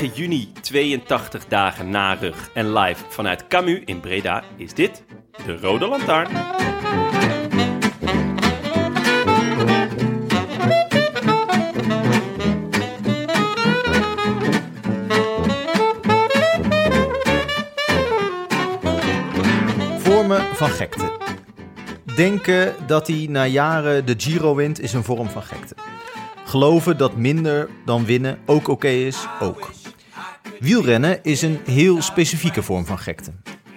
9 juni, 82 dagen na rug. En live vanuit Camus in Breda is dit de Rode Lantaarn. Vormen van gekte. Denken dat hij na jaren de Giro wint is een vorm van gekte. Geloven dat minder dan winnen ook oké is, ook. Wielrennen is een heel specifieke vorm van gekte.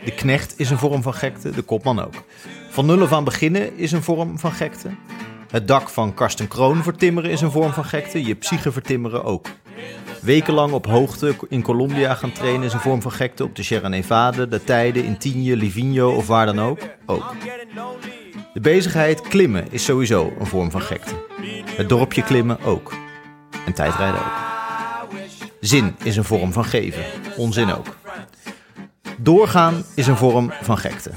De knecht is een vorm van gekte, de kopman ook. Van nul af aan beginnen is een vorm van gekte. Het dak van Karsten Kroon vertimmeren is een vorm van gekte, je psyche vertimmeren ook. Wekenlang op hoogte in Colombia gaan trainen is een vorm van gekte. Op de Sierra Nevada, de tijden in Tienje, Livigno of waar dan ook, ook. De bezigheid klimmen is sowieso een vorm van gekte. Het dorpje klimmen ook. En tijdrijden ook. Zin is een vorm van geven. Onzin ook. Doorgaan is een vorm van gekte.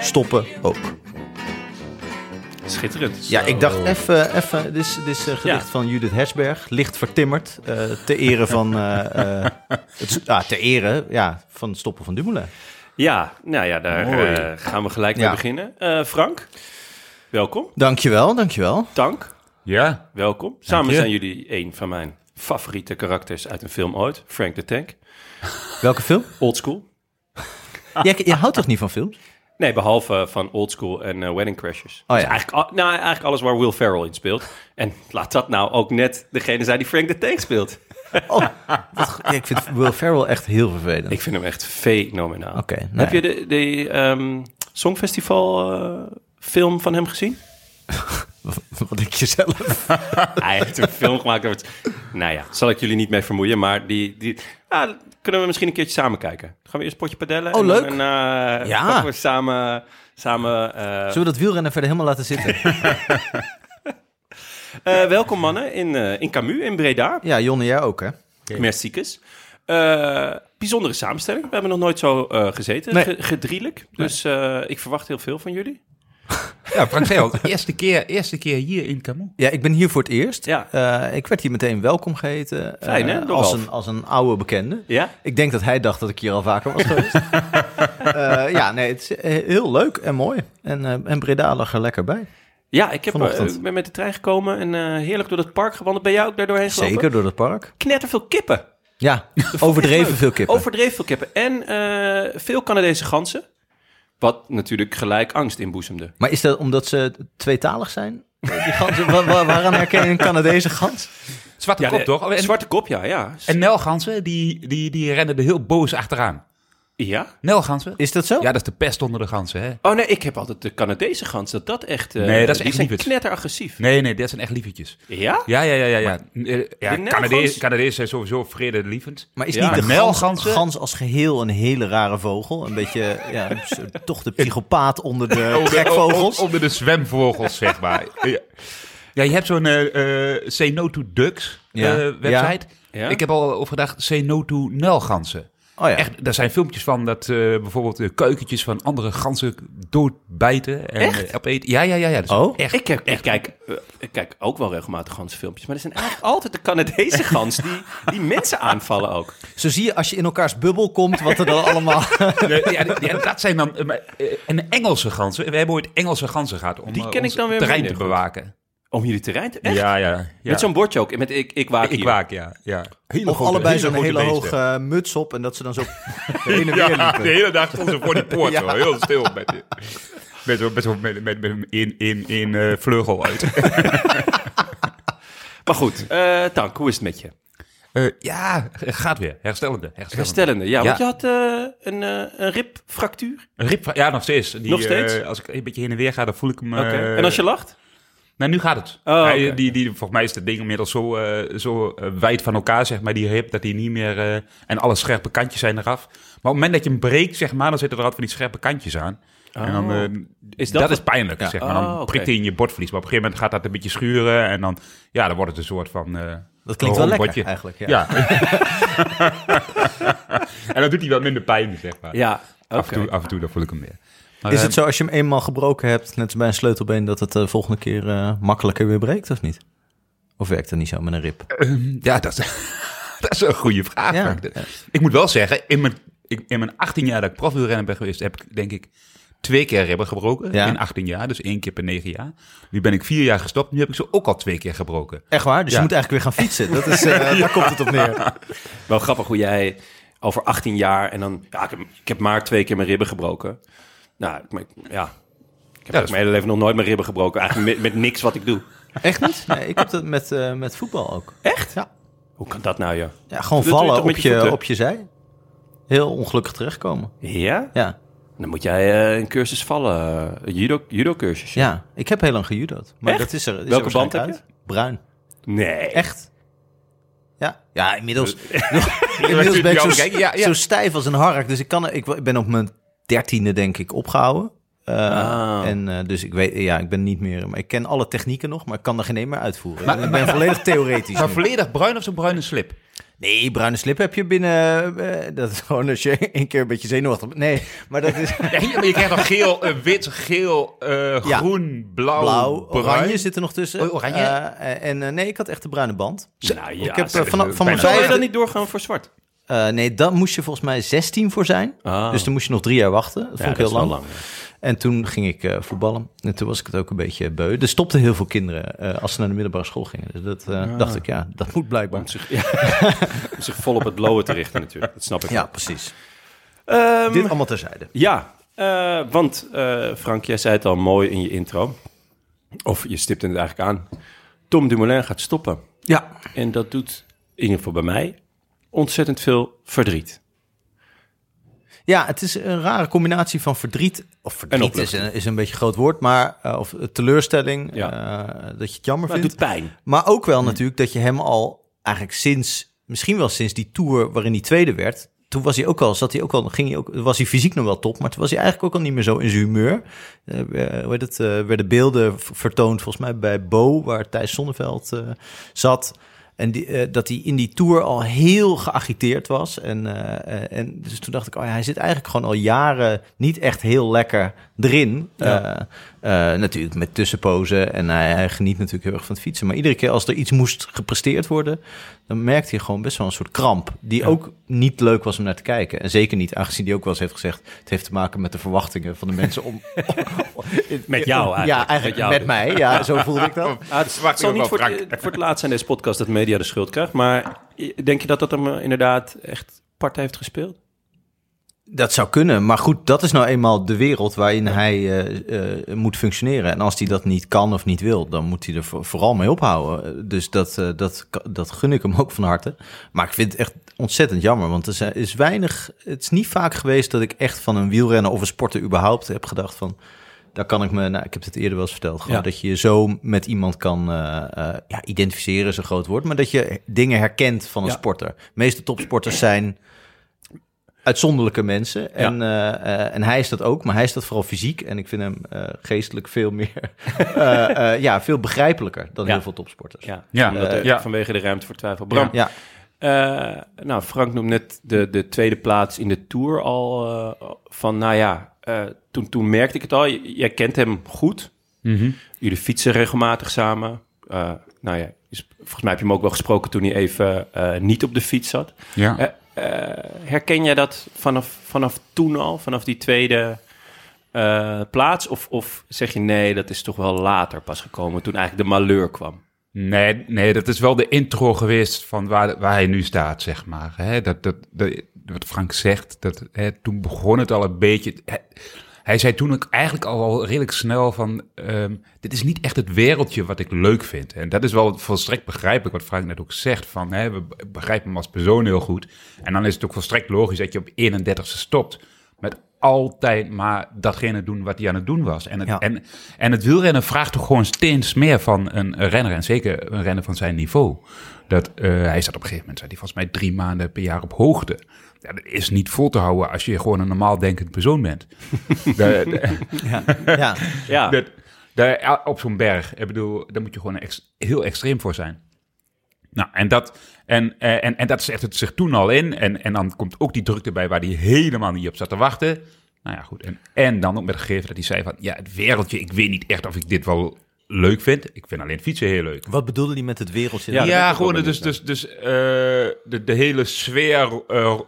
Stoppen ook. Schitterend. Ja, ik dacht even, even dit is, dit is een gedicht Ja. van Judith Hersberg, licht vertimmerd, eh ter ere van, eh, eh, het, ah, ter ere, ja, van het stoppen van Dumoulin. Ja, nou ja, daar eh, gaan we gelijk mee Ja. beginnen. Eh, Frank, welkom. Dankjewel, dankjewel. Tank, Ja, welkom. Samen zijn jullie een van mijn favoriete karakters uit een film ooit. Frank the Tank. Welke film? Old School. Jij, jij houdt toch niet van films? Nee, behalve van Old School en eh, Wedding Crashers. Oh ja. Dus eigenlijk, nou, eigenlijk alles waar Will Ferrell in speelt. En laat dat nou ook net degene zijn die Frank the Tank speelt. Oh, wat ik vind Will Ferrell echt heel vervelend. Ik vind hem echt fenomenaal. Oké, nou Heb je de, de ehm, Songfestival eh, film van hem gezien? Wat ik jezelf. Hij heeft een film gemaakt over het... Nou ja, zal ik jullie niet mee vermoeien, maar die... die ah, kunnen we misschien een keertje samen kijken. Dan gaan we eerst een potje padellen. Oh, en leuk. En eh, Ja. we samen... samen eh, Zullen we dat wielrennen verder helemaal laten zitten? eh, welkom mannen in, eh, in Camus, in Breda. Ja, Jonne, jij ook, hè? Mercikes. Eh bijzondere samenstelling. We hebben nog nooit zo gezeten, Nee. ge- gedrielijk. Dus ik verwacht heel veel van jullie. Ja Frank eerste keer, eerste keer hier in Camus. Ja, ik ben hier voor het eerst. Ja. Eh, ik werd hier meteen welkom geheten. eh, Fijn, hè, als, een, als een oude bekende. Ja? Ik denk dat hij dacht dat ik hier al vaker was geweest. Eh, ja, nee, het is heel leuk en mooi. En, en Breda lag er lekker bij. Ja, ik heb, Vanochtend. ik ben met de trein gekomen en eh, heerlijk door het park gewandeld. Ben jij ook daar doorheen gelopen? Zeker door het park. Knetterveel kippen. Ja, overdreven veel kippen. Overdreven veel kippen. En eh, veel Canadese ganzen. Wat natuurlijk gelijk angst inboezemde. Maar is dat omdat ze tweetalig zijn? Die ganzen, wa- wa- waaraan herken je een Canadese gans? Zwarte kop, de- toch? En, Zwarte kop, ja. ja. en Nelgansen, die, die, die rennen er heel boos achteraan. Ja? Nelgansen? Is dat zo? Ja, dat is de pest onder de ganzen, hè? Oh nee, ik heb altijd de Canadese gans. Dat dat echt... eh, Nee, dat is die echt zijn knetteragressief. Nee, nee, dat zijn echt lievertjes. Ja? Ja, ja, ja, ja. ja. Eh, ja Canadezen zijn sowieso vredelievend. Maar is Ja. niet de Nelganzen? gans, gans als geheel een hele rare vogel? Een beetje, ja, toch de psychopaat onder de gekvogels? Onder de zwemvogels, zeg maar. ja. ja, je hebt zo'n eh, eh, Say No to Ducks Ja. eh, website. Ja. Ik heb al over gedacht, Say No to Nelgansen. Oh ja. Echt, daar zijn filmpjes van dat eh, bijvoorbeeld de keukentjes van andere ganzen doodbijten. En, Echt? eh, opeten. Ja, ja, ja. ja. Dat is Oh? echt. Ik, heb, ik, kijk, eh, ik kijk ook wel regelmatig ganzenfilmpjes. Maar er zijn eigenlijk altijd de Canadese gans die, die mensen aanvallen ook. Zo zie je als je in elkaars bubbel komt, wat er dan allemaal... Ja, ja, ja, dat zijn dan. eh, eh, En Engelse ganzen. We hebben ooit Engelse ganzen gehad om Die eh, ken ik ons dan weer terrein te goed. bewaken. Om jullie terrein te... Echt? Ja, ja. ja. Met zo'n bordje ook. Met ik, ik waak Ik hier. waak, ja. ja. Hele Of grote- allebei zo'n hele hoge eh, muts op en dat ze dan zo heen en weer Ja, de hele dag stonden ze voor die poort Ja. zo, heel stil. Met. Met, met, met, met, met een in, in, in eh, vleugel uit. Maar goed, eh Tank, hoe is het met je? Eh, ja, gaat weer. Herstellende. herstellende. Herstellende. Ja, Ja. want je had eh, een, eh, een ribfractuur. Een rib, ja, nog steeds. Die, Nog steeds? als ik een beetje heen en weer ga, dan voel ik hem... Oké. en als je lacht? Nou, nu gaat het. Oh, Hij, die, die, volgens mij is het ding inmiddels zo, eh, zo eh, wijd van elkaar, zeg maar, die hip, dat hij niet meer... eh, en alle scherpe kantjes zijn eraf. Maar op het moment dat je hem breekt, zeg maar, dan zitten er altijd van die scherpe kantjes aan. En dan, Oh. Is dat dat, is pijnlijk, zeg maar. Dan Oh, prikt hij in je bordvlies. Maar op een gegeven moment gaat dat een beetje schuren. En dan, ja, dan wordt het een soort van... Dat klinkt wel lekker eigenlijk. Ja. Ja. en dan doet hij wat minder pijn, zeg maar. Ja. Af, en toe, af en toe, dan voel ik hem weer. Maar, Is eh, het zo als je hem eenmaal gebroken hebt, net als bij een sleutelbeen, dat het de volgende keer eh, makkelijker weer breekt of niet? Of werkt dat niet zo met een rib? Ehm, ja, dat is, dat is een goede vraag. Ja. Ik moet wel zeggen, in mijn, ik- in mijn 18 jaar dat ik profielrenner ben geweest, heb ik denk ik twee keer ribben gebroken. Ja. In 18 jaar, dus één keer per 9 jaar. Nu ben ik vier jaar gestopt, nu heb ik ze ook al twee keer gebroken. Echt waar? Dus Ja. je moet eigenlijk weer gaan fietsen. Dat is, eh, Daar komt het op neer. Wel grappig hoe jij over 18 jaar en dan... Ja, ik heb, ik heb maar twee keer mijn ribben gebroken. Nou, ik, ja... Ik heb mijn hele leven nog nooit mijn ribben gebroken. Eigenlijk met, met niks wat ik doe. Echt niet? Nee, ik heb dat met, eh, met voetbal ook. Echt? Ja. Hoe kan dat nou, joh? Ja, gewoon Dat je vallen op je je, op je zij. Heel ongelukkig terechtkomen. Ja? Ja. Dan moet jij eh, een cursus vallen. eh, Een judo, judo cursus. ja, ik heb heel lang gejudo'd. Maar Echt? dat is er. Is Welke er band heb uit. Bruin. Nee. Echt? Ja, ja inmiddels, Inmiddels ben ik zo, ja, ja. zo stijf als een hark. Dus ik, kan, ik ben op mijn dertiende, denk ik, opgehouden. Eh, Ah. En eh, dus ik weet, ja, ik ben niet meer. Maar ik ken alle technieken nog, maar ik kan er geen een meer uitvoeren. ik ben volledig theoretisch. Maar nu. volledig bruin of zo'n bruine slip? Nee, bruine slip heb je binnen. eh, dat is gewoon als je een keer een beetje zenuwachtig bent. Nee, maar dat is Nee, maar je krijgt nog geel, wit, geel, eh, Ja. groen, blauw, blauw, bruin. oranje zit er nog tussen. Oranje? Eh, en eh, nee, ik had echt de bruine band. Nou ja, ik heb vanaf van mijn Zou je dan niet doorgaan voor zwart? Eh, nee, dan moest je volgens mij 16 voor zijn. Ah. Dus dan moest je nog drie jaar wachten. Dat Ja, vond ik heel lang. wel lang. En toen ging ik eh, voetballen. En toen was ik het ook een beetje beu. Er stopten heel veel kinderen eh, als ze naar de middelbare school gingen. Dus dat eh, dacht ik, ja, dat moet blijkbaar. Om zich, ja, om zich vol op het blowen te richten natuurlijk. Dat snap ik Ja, wel. precies. Ehm, Dit allemaal terzijde. Ja, eh, want eh, Frank, jij zei het al mooi in je intro. Of je stipte het eigenlijk aan. Tom Dumoulin gaat stoppen. Ja. En dat doet, in ieder geval bij mij, ontzettend veel verdriet. Ja, het is een rare combinatie van verdriet. Of verdriet is een, is een beetje een groot woord, maar eh, of teleurstelling. Ja. eh, dat je het jammer Maar het vindt. doet pijn. Maar ook wel natuurlijk dat je hem al eigenlijk sinds, misschien wel sinds die tour waarin hij tweede werd. Toen was hij ook al, zat hij ook al, ging hij ook, was hij fysiek nog wel top, maar toen was hij eigenlijk ook al niet meer zo in zijn humeur. Eh, eh, hoe het, eh, werden beelden vertoond volgens mij bij Bo, waar Thijs Zonneveld eh, zat. En die, eh, dat hij in die tour al heel geagiteerd was. En, eh, eh, en dus toen dacht ik, oh ja, hij zit eigenlijk gewoon al jaren niet echt heel lekker erin. Ja. Eh, eh, natuurlijk met tussenpozen. En hij, hij geniet natuurlijk heel erg van het fietsen. Maar iedere keer als er iets moest gepresteerd worden, dan merkte hij gewoon best wel een soort kramp. Die Ja. ook niet leuk was om naar te kijken. En zeker niet, aangezien hij ook wel eens heeft gezegd, het heeft te maken met de verwachtingen van de mensen om. Met jou eigenlijk. Ja, eigenlijk Met met, jou. mij. Ja, zo voelde ik dat. Ah, het, zal niet voor, het, Frank. voor het laatst zijn deze podcast dat media de schuld krijgt. Maar denk je dat dat hem eh, inderdaad echt part heeft gespeeld? Dat zou kunnen, maar goed, dat is nou eenmaal de wereld waarin hij eh, eh, moet functioneren. En als hij dat niet kan of niet wil, dan moet hij er voor- vooral mee ophouden. Dus dat, eh, dat, dat gun ik hem ook van harte. Maar ik vind het echt ontzettend jammer, want er is weinig. Het is niet vaak geweest dat ik echt van een wielrenner of een sporter überhaupt heb gedacht van. Daar kan ik me, nou, ik heb het eerder wel eens verteld, gewoon Ja. dat je je zo met iemand kan ja, identificeren, is een groot woord, maar dat je dingen herkent van een Ja. sporter. De meeste topsporters zijn uitzonderlijke mensen. En, eh, eh, en hij is dat ook, maar hij is dat vooral fysiek. En ik vind hem eh, geestelijk veel meer, eh, eh, ja, veel begrijpelijker dan Ja. heel veel topsporters. Ja, Ja, er- ja. vanwege de ruimte voor twijfel. Bram, Ja, eh, nou, Frank noemt net de, de tweede plaats in de Tour al eh, van, nou ja, eh, toen, toen merkte ik het al. J- jij kent hem goed. Mhm. Jullie fietsen regelmatig samen. Eh, nou ja, is- volgens mij heb je hem ook wel gesproken toen hij even eh, niet op de fiets zat. Ja. Eh, herken jij dat vanaf, vanaf toen al, vanaf die tweede eh, plaats? Of, of zeg je nee, dat is toch wel later pas gekomen, toen eigenlijk de malheur kwam? Nee, nee, dat is wel de intro geweest van waar, waar hij nu staat, zeg maar. Dat, dat, dat, wat Frank zegt, dat, toen begon het al een beetje... hij zei toen ook eigenlijk al wel redelijk snel van... ehm, dit is niet echt het wereldje wat ik leuk vind. En dat is wel volstrekt begrijpelijk wat Frank net ook zegt. Van, hè, we begrijpen hem als persoon heel goed. En dan is het ook volstrekt logisch dat je op 31ste stopt. Met altijd maar datgene doen wat hij aan het doen was. En het, Ja. en, en het wielrennen vraagt toch gewoon steeds meer van een renner. En zeker een renner van zijn niveau. Dat, eh, hij zat op een gegeven moment, zei hij volgens mij drie maanden per jaar op hoogte. Ja, dat is niet vol te houden als je gewoon een normaal denkend persoon bent. De- de- Ja, ja. Ja, dat, daar, op zo'n berg, ik bedoel, daar moet je gewoon ex- heel extreem voor zijn. Nou, en dat, en, eh, en, en dat zegt het zich toen al in. En, en dan komt ook die druk erbij waar hij helemaal niet op zat te wachten. Nou ja, goed. En, en dan ook met het gegeven dat hij zei van... Ja, het wereldje, ik weet niet echt of ik dit wel leuk vind. Ik vind alleen fietsen heel leuk. Wat bedoelde hij met het wereldje? Ja, gewoon dus, dus, dus eh, de, de hele sfeer eh,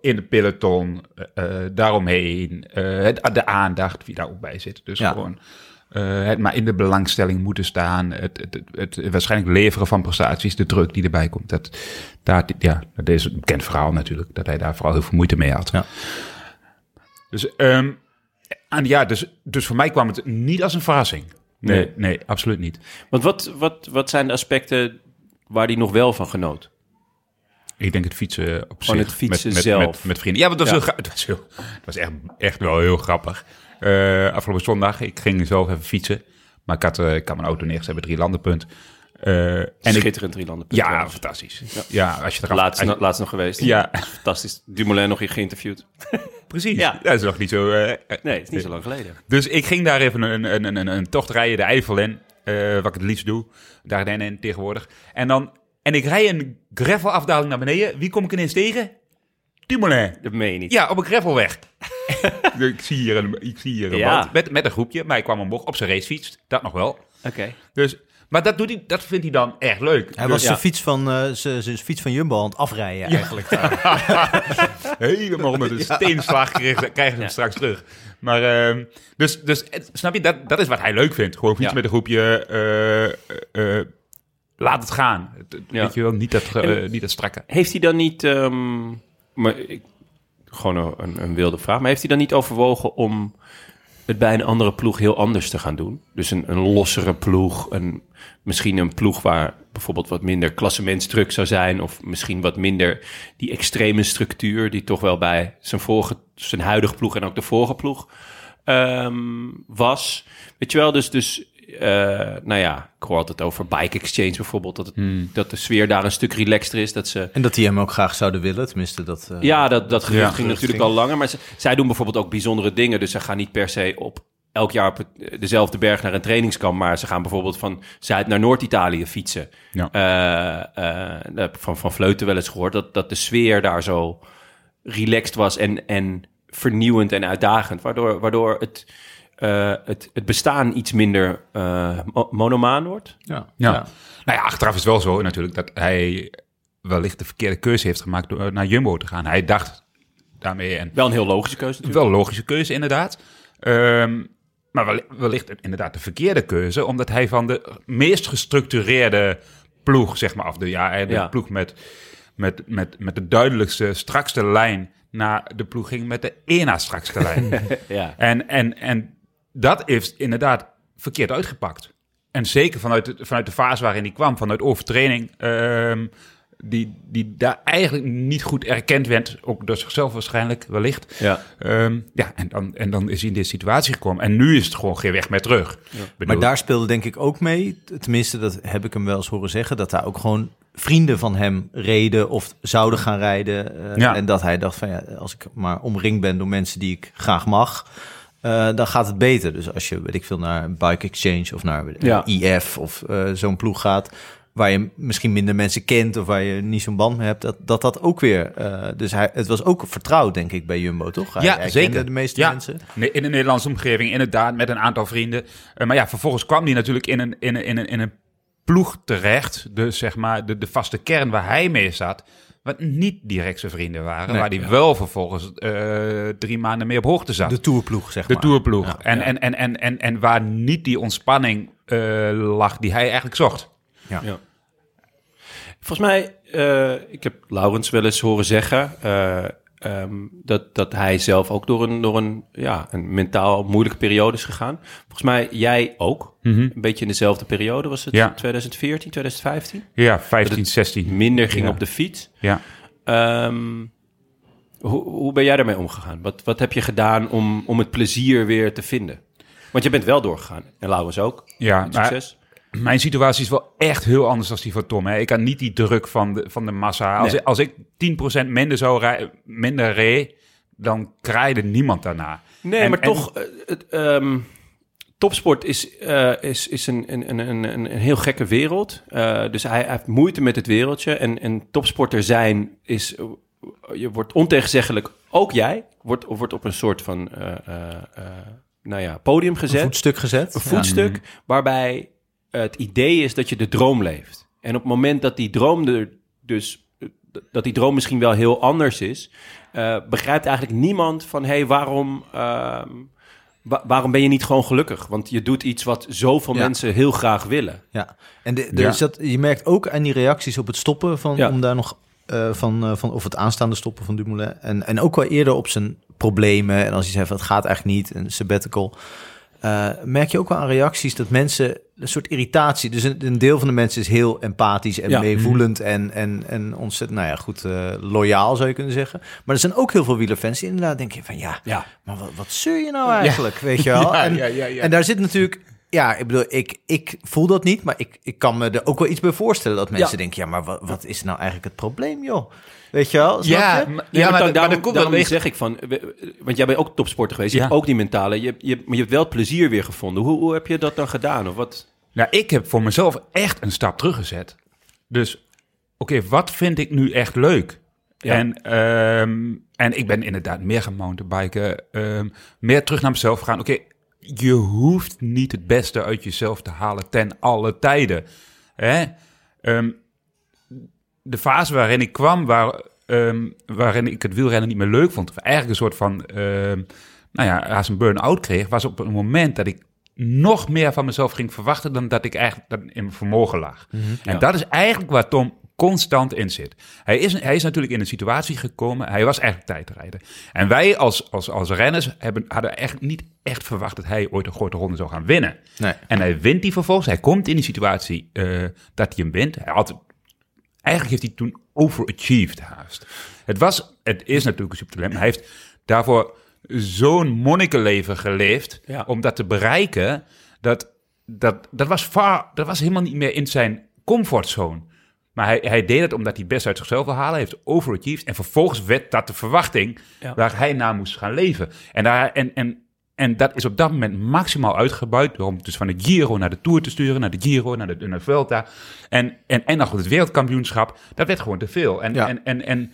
in het peloton, eh, daaromheen, eh, het, de aandacht die daar ook bij zit. Dus Ja. gewoon eh, het maar in de belangstelling moeten staan, het, het, het, het waarschijnlijk leveren van prestaties, de druk die erbij komt. Dat, daar, ja, dat is een bekend verhaal natuurlijk, dat hij daar vooral heel veel moeite mee had. Ja. Dus, ehm, en ja, dus, dus voor mij kwam het niet als een verrassing. Nee, Nee. nee, absoluut niet. want wat, wat, wat zijn de aspecten waar hij nog wel van genoot? Ik denk het fietsen op zich. het fietsen met, met, zelf. Met, met vrienden. Ja, want dat was, Ja. heel, het was, heel, het was echt, echt wel heel grappig. Eh, afgelopen zondag, ik ging zelf even fietsen. Maar ik had, eh, ik had mijn auto neergezet bij drie landenpunt. Eh, en ik, Schitterend drielanden. ja, fantastisch. Ja. als je eraf... Laatst, als je- no- laatst nog geweest. Ja. Fantastisch. Dumoulin nog hier geïnterviewd. precies. Ja. Dat is nog niet zo... eh, eh, Nee, het is niet zo lang geleden. Dus ik ging daar even een, een, een, een, een tocht rijden, de Eifel in. wat ik het liefst doe. Daar in tegenwoordig. En dan... En ik rij een gravelafdaling naar beneden. Wie kom ik ineens tegen? Dumoulin. Dat meen je niet. Ja, op een gravelweg. ik zie hier een, ik zie hier een Ja. met, met een groepje, maar hij kwam omhoog op zijn racefiets. Dat nog wel. Oké. Dus, maar dat, doet hij, dat vindt hij dan echt leuk. Hij Dus was Ja. zijn fiets van, eh, zijn zijn fiets van Jumbo aan het afrijden eigenlijk. helemaal onder de steenslag krijgen, krijgen ze hem straks terug. Maar, ehm, dus, dus snap je, dat, dat is wat hij leuk vindt. Gewoon fietsen Ja. met een groepje, eh, eh, laat het gaan. Ja. Weet je wel, niet dat, En- niet dat strakke. Heeft hij dan niet... ehm, maar ik, gewoon een, een, een wilde vraag. Maar heeft hij dan niet overwogen om het bij een andere ploeg heel anders te gaan doen? Dus een, een lossere ploeg. Een, misschien een ploeg waar bijvoorbeeld wat minder klassementsdruk zou zijn. Of misschien wat minder die extreme structuur... die toch wel bij zijn, vorige, zijn huidige ploeg en ook de vorige ploeg ehm, was. Weet je wel, dus... dus eh, nou ja, ik hoor altijd over Bike Exchange bijvoorbeeld... Dat, het, dat de sfeer daar een stuk relaxter is. Dat ze En dat die hem ook graag zouden willen, tenminste dat... eh, ja, dat, dat gerucht Ja. ging natuurlijk ging. al langer. Maar ze- zij doen bijvoorbeeld ook bijzondere dingen. Dus ze gaan niet per se op elk jaar op het- dezelfde berg naar een trainingskamp. Maar ze gaan bijvoorbeeld van Zuid naar Noord-Italië fietsen. Ja. Eh, eh, dat heb ik van, van Vleuten wel eens gehoord. Dat, dat de sfeer daar zo relaxed was en, en vernieuwend en uitdagend. Waardoor, waardoor het, eh, het, het bestaan iets minder eh, mo- monomaan wordt. Ja. Ja. Ja. Nou ja, achteraf is het wel zo natuurlijk dat hij wellicht de verkeerde keuze heeft gemaakt door naar Jumbo te gaan. Hij dacht daarmee, en Wel een heel logische keuze natuurlijk. wel een logische keuze inderdaad. Ehm, maar wel- wellicht inderdaad de verkeerde keuze, omdat hij van de meest gestructureerde ploeg, zeg maar, af de, ja, de Ja. ploeg met, met, met, met de duidelijkste, strakste lijn naar de ploeg ging met de één na strakste lijn. Ja. En, en, en dat is inderdaad verkeerd uitgepakt. En zeker vanuit de, vanuit de fase waarin hij kwam, vanuit overtraining, ehm, die, die daar eigenlijk niet goed erkend werd, ook door zichzelf waarschijnlijk, wellicht. Ja. Ehm, ja, en dan, en dan is hij in deze situatie gekomen. En nu is het gewoon geen weg meer terug. Ik Maar daar speelde denk ik ook mee, tenminste dat heb ik hem wel eens horen zeggen, dat daar ook gewoon vrienden van hem reden of zouden gaan rijden. eh, Ja. En dat hij dacht van ja, als ik maar omringd ben door mensen die ik graag mag, eh, dan gaat het beter. Dus als je, weet ik veel, naar een Bike Exchange of naar eh, Ja. IF of eh, zo'n ploeg gaat, waar je misschien minder mensen kent of waar je niet zo'n band mee hebt, dat dat, dat ook weer. eh, dus hij, het was ook vertrouwd, denk ik, bij Jumbo, toch? Hij, Ja, hij zeker. de meeste Ja. mensen. In een Nederlandse omgeving, inderdaad, met een aantal vrienden. Eh, maar ja, vervolgens kwam hij natuurlijk in een, in een, in een, in een ploeg terecht. Dus zeg maar de, de vaste kern waar hij mee zat. Wat niet direct zijn vrienden waren. Nee, waar ja. wel vervolgens eh, drie maanden mee op hoogte zat. De tourploeg, zeg De maar. tourploeg. Ja, en, ja. En, en, en, en, en waar niet die ontspanning eh, lag die hij eigenlijk zocht. Ja. Volgens mij, eh, ik heb Laurens wel eens horen zeggen. Eh, ehm, dat, dat hij zelf ook door een, door een, ja, een mentaal moeilijke periode is gegaan. Volgens mij jij ook. Een beetje in dezelfde periode. Was het Ja. 2014, 2015? Ja, 15, 16. Minder ging Ja. op de fiets. Ja. Ehm, hoe, hoe ben jij daarmee omgegaan? Wat, wat heb je gedaan om, om het plezier weer te vinden? Want je bent wel doorgegaan. En Laurens ook. Ja, Succes. Mijn situatie is wel echt heel anders dan die van Tom. Hè. Ik had niet die druk van de, van de massa. Als, Nee. ik, als ik 10% minder zou rij, minder reed, dan kraaide niemand daarna. Nee, En- maar en- toch, eh, het, ehm, topsport is, eh, is, is een, een, een, een, een een heel gekke wereld. Eh, dus hij, hij heeft moeite met het wereldje. En, en topsporter zijn is, je wordt ontegenzeggelijk, ook jij, wordt, wordt op een soort van, eh, eh, eh, nou ja, podium Een gezet. voetstuk gezet. Een voetstuk waarbij het idee is dat je de droom leeft. En op het moment dat die droom er dus dat die droom misschien wel heel anders is, eh, begrijpt eigenlijk niemand van hé, hey, waarom, ehm, wa- waarom ben je niet gewoon gelukkig? Want je doet iets wat zoveel Ja. mensen heel graag willen. Ja, en de, Ja. dus dat, je merkt ook aan die reacties op het stoppen van, Ja. om daar nog eh, van, eh, van, of het aanstaande stoppen van Dumoulin. En, en ook wel eerder op zijn problemen. En als hij zegt, van, het gaat echt niet, een sabbatical. Eh, merk je ook wel aan reacties dat mensen een soort irritatie. Dus een, een deel van de mensen is heel empathisch en Ja. meevoelend en, en, en ontzettend, nou ja, goed, eh, loyaal zou je kunnen zeggen. Maar er zijn ook heel veel wielerfans die inderdaad denken van ja, Ja. maar wat, wat zeur je nou eigenlijk, weet je wel? En, en daar zit natuurlijk, ja, ik bedoel, ik, ik voel dat niet, maar ik, ik kan me er ook wel iets bij voorstellen dat mensen Ja. denken, ja, maar wat, wat is nou eigenlijk het probleem, joh? Weet je wel? Snap Ja, je? Ja, maar, dan- daarom, dat komt daarom wel zeg ik van, want jij bent ook topsporter geweest, je Ja. hebt ook die mentale, je, hebt- je, maar je hebt wel plezier weer gevonden. Hoe, hoe heb je dat dan gedaan? Of wat? Nou, ik heb voor mezelf echt een stap teruggezet. Dus, oké, wat vind ik nu echt leuk? Ja. En, ehm, en ik ben inderdaad meer gaan mountainbiken, ehm, meer terug naar mezelf gegaan. Oké, je hoeft niet het beste uit jezelf te halen ten alle tijden. Hè? Ehm, de fase waarin ik kwam, waar, ehm, waarin ik het wielrennen niet meer leuk vond, of eigenlijk een soort van, ehm, nou ja, als een burn-out kreeg, was op een moment dat ik nog meer van mezelf ging verwachten dan dat ik eigenlijk in mijn vermogen lag. En Ja. dat is eigenlijk waar Tom constant in zit. Hij is, hij is natuurlijk in een situatie gekomen, hij was eigenlijk tijdrijder. En wij als, als, als renners hebben, hadden echt niet echt verwacht dat hij ooit een grote ronde zou gaan winnen. Nee. En hij wint die vervolgens. Hij komt in die situatie eh, dat hij hem wint. Hij had, eigenlijk heeft hij toen overachieved haast. Het, was, het is natuurlijk een supertalent. maar Hij heeft daarvoor zo'n monnikenleven geleefd Ja. om dat te bereiken. Dat, dat, dat, was far, dat was helemaal niet meer in zijn comfortzone. Maar hij, hij deed het omdat hij best uit zichzelf wil halen. Hij heeft overachieved. En vervolgens werd dat de verwachting Ja. waar hij naar moest gaan leven. En, daar, en, en, en dat is op dat moment maximaal uitgebuit. Door hem dus van de Giro naar de Tour te sturen. Naar de Giro, naar de, naar de Vuelta. En, en, en nog het wereldkampioenschap. Dat werd gewoon te veel. En, Ja. en, en, en,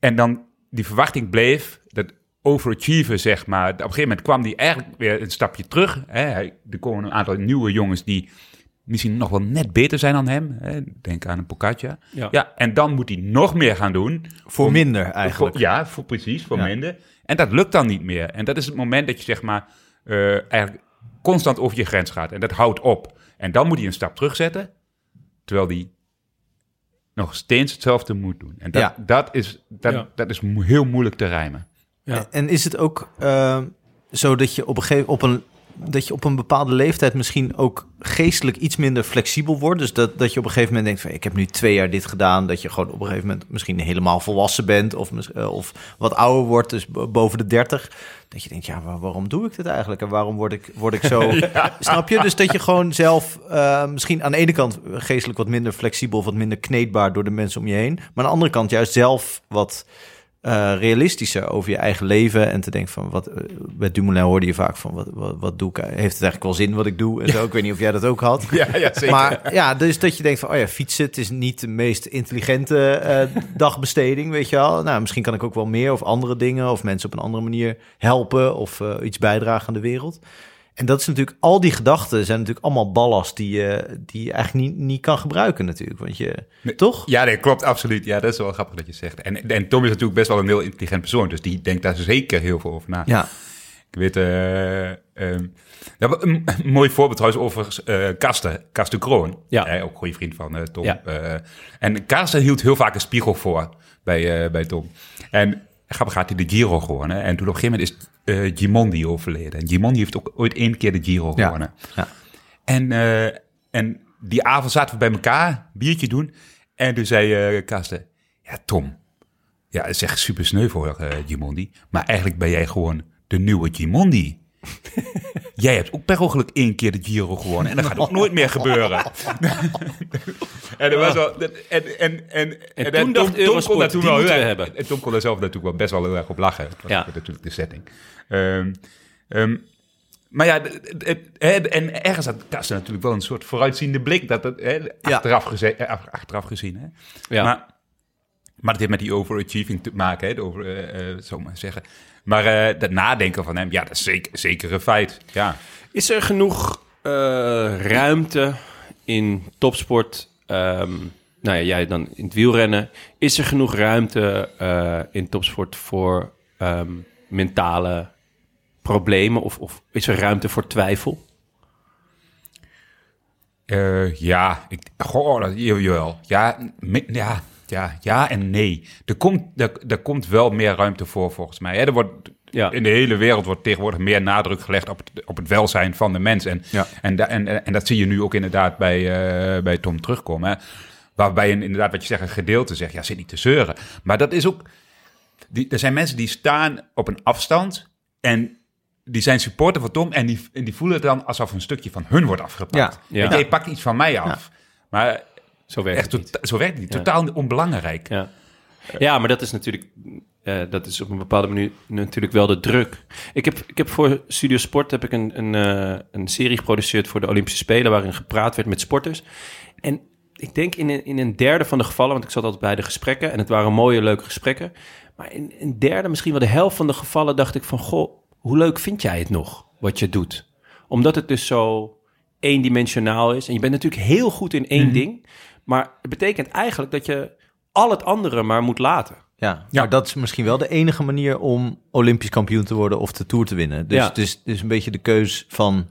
en dan die verwachting bleef. Dat overachieven, zeg maar. Op een gegeven moment kwam hij eigenlijk weer een stapje terug. Hè. Er komen een aantal nieuwe jongens die misschien nog wel net beter zijn dan hem. Hè. Denk aan een Pocaccia. Ja. Ja. en dan moet hij nog meer gaan doen. Voor om- minder eigenlijk. voor- ja, voor, precies, voor Ja. minder. En dat lukt dan niet meer. En dat is het moment dat je zeg maar eh, eigenlijk constant over je grens gaat. En dat houdt op. En dan moet hij een stap terugzetten, terwijl hij nog steeds hetzelfde moet doen. En dat, Ja. dat, is, dat, Ja. dat is heel moeilijk te rijmen. Ja. En is het ook eh, zo dat je op een gegeven op een dat je op een bepaalde leeftijd misschien ook geestelijk iets minder flexibel wordt. Dus dat, dat je op een gegeven moment denkt van ik heb nu twee jaar dit gedaan. Dat je gewoon op een gegeven moment misschien helemaal volwassen bent of, eh, of wat ouder wordt, dus bo- boven de 30. Dat je denkt, ja, waar- waarom doe ik dit eigenlijk? En waarom word ik, word ik zo... Snap je? Dus dat je gewoon zelf eh, misschien aan de ene kant geestelijk wat minder flexibel... of wat minder kneedbaar door de mensen om je heen. Maar aan de andere kant juist zelf wat eh, realistischer over je eigen leven... en te denken van, wat, eh, bij Dumoulin hoorde je vaak van... Wat, wat, wat doe ik? Heeft het eigenlijk wel zin wat ik doe? En zo. Ik weet niet of jij dat ook had. Ja, ja zeker. Maar ja, dus dat je denkt van, oh ja, fietsen, het is niet de meest intelligente eh, dagbesteding, weet je wel. Nou, misschien kan ik ook wel meer of andere dingen of mensen op een andere manier helpen of iets bijdragen aan de wereld. En dat is natuurlijk, al die gedachten zijn natuurlijk allemaal ballast die je, die je eigenlijk niet, niet kan gebruiken natuurlijk. Want je, Nee. toch? Ja, nee, klopt, absoluut. Ja, dat is wel grappig dat je zegt. En, en Tom is natuurlijk best wel een heel intelligent persoon, dus die denkt daar zeker heel veel over na. Ja, Ik weet, eh, ehm, nou, een, mooi voorbeeld trouwens over eh Karsten, Karsten Kroon. Ja. Eh, ook een goede vriend van Tom. Ja. En Karsten hield heel vaak een spiegel voor bij, bij Tom. En grappig gaat hij de Giro gewonnen. En toen op een gegeven moment is eh Gimondi overleden. En Gimondi heeft ook ooit één keer de Giro Ja. gewonnen. Ja. En, eh, en die avond zaten we bij elkaar, biertje doen. En toen zei eh Karsten, ja Tom, ja, het is echt super sneu voor Gimondi. Maar eigenlijk ben jij gewoon de nieuwe Gimondi. Jij hebt ook per ongeluk één keer de Giro gewonnen. En dat gaat ook nooit meer gebeuren. en dat was wel... dat- En, en, en, En en toen dacht Eurosport, daar toen die wel heel hebben. En Tom kon er zelf natuurlijk wel best wel heel erg op lachen. Dat was Ja. natuurlijk de setting. Ehm, ehm, maar ja, het- het- het- en ergens had Karsten natuurlijk wel een soort vooruitziende blik. Dat het, hè, achteraf, geze- eh, ach- achteraf gezien. Hè. Ja. Maar, maar dat heeft met die overachieving te maken, hè, over, eh, eh, zo maar zeggen. Maar eh dat nadenken van hem, ja, dat is zeker, zeker een feit. Ja. Is er genoeg eh, ruimte in topsport? ehm, nou ja, jij dan in het wielrennen. Is er genoeg ruimte eh, in topsport voor ehm, mentale problemen? Of, of is er ruimte voor twijfel? Eh, ja, ik, goh, dat, ja, jawel. Ja, me- ja, ja, ja en nee. Er komt, er, er komt wel meer ruimte voor, volgens mij. Hè. Er wordt, Ja. In de hele wereld wordt tegenwoordig meer nadruk gelegd op het, op het welzijn van de mens. En, Ja. en, da- en, en dat zie je nu ook inderdaad bij, eh, bij Tom terugkomen. Hè. Waarbij een, inderdaad, wat je zegt, een gedeelte zegt, ja, zit niet te zeuren. Maar dat is ook... Die, er zijn mensen die staan op een afstand en die zijn supporter van Tom en die, en die voelen het dan alsof een stukje van hun wordt afgepakt. Ja. Je, je pakt iets van mij af. Maar Zo werkt echt het niet. zo werkt het niet. Ja. Totaal onbelangrijk. Ja. ja, maar dat is natuurlijk... eh, dat is op een bepaalde manier natuurlijk wel de druk. Ik heb, ik heb voor Studio Sport heb ik een, een, eh, een serie geproduceerd voor de Olympische Spelen... waarin gepraat werd met sporters. En ik denk in een, in een derde van de gevallen... want ik zat altijd bij de gesprekken... en het waren mooie, leuke gesprekken... maar in een derde, misschien wel de helft van de gevallen... dacht ik van, goh, hoe leuk vind jij het nog, wat je doet? Omdat het dus zo eendimensionaal is. En je bent natuurlijk heel goed in één ding... maar het betekent eigenlijk dat je al het andere maar moet laten. Ja, Ja. maar dat is misschien wel de enige manier om Olympisch kampioen te worden of de Tour te winnen. Dus Ja. het is dus een beetje de keus van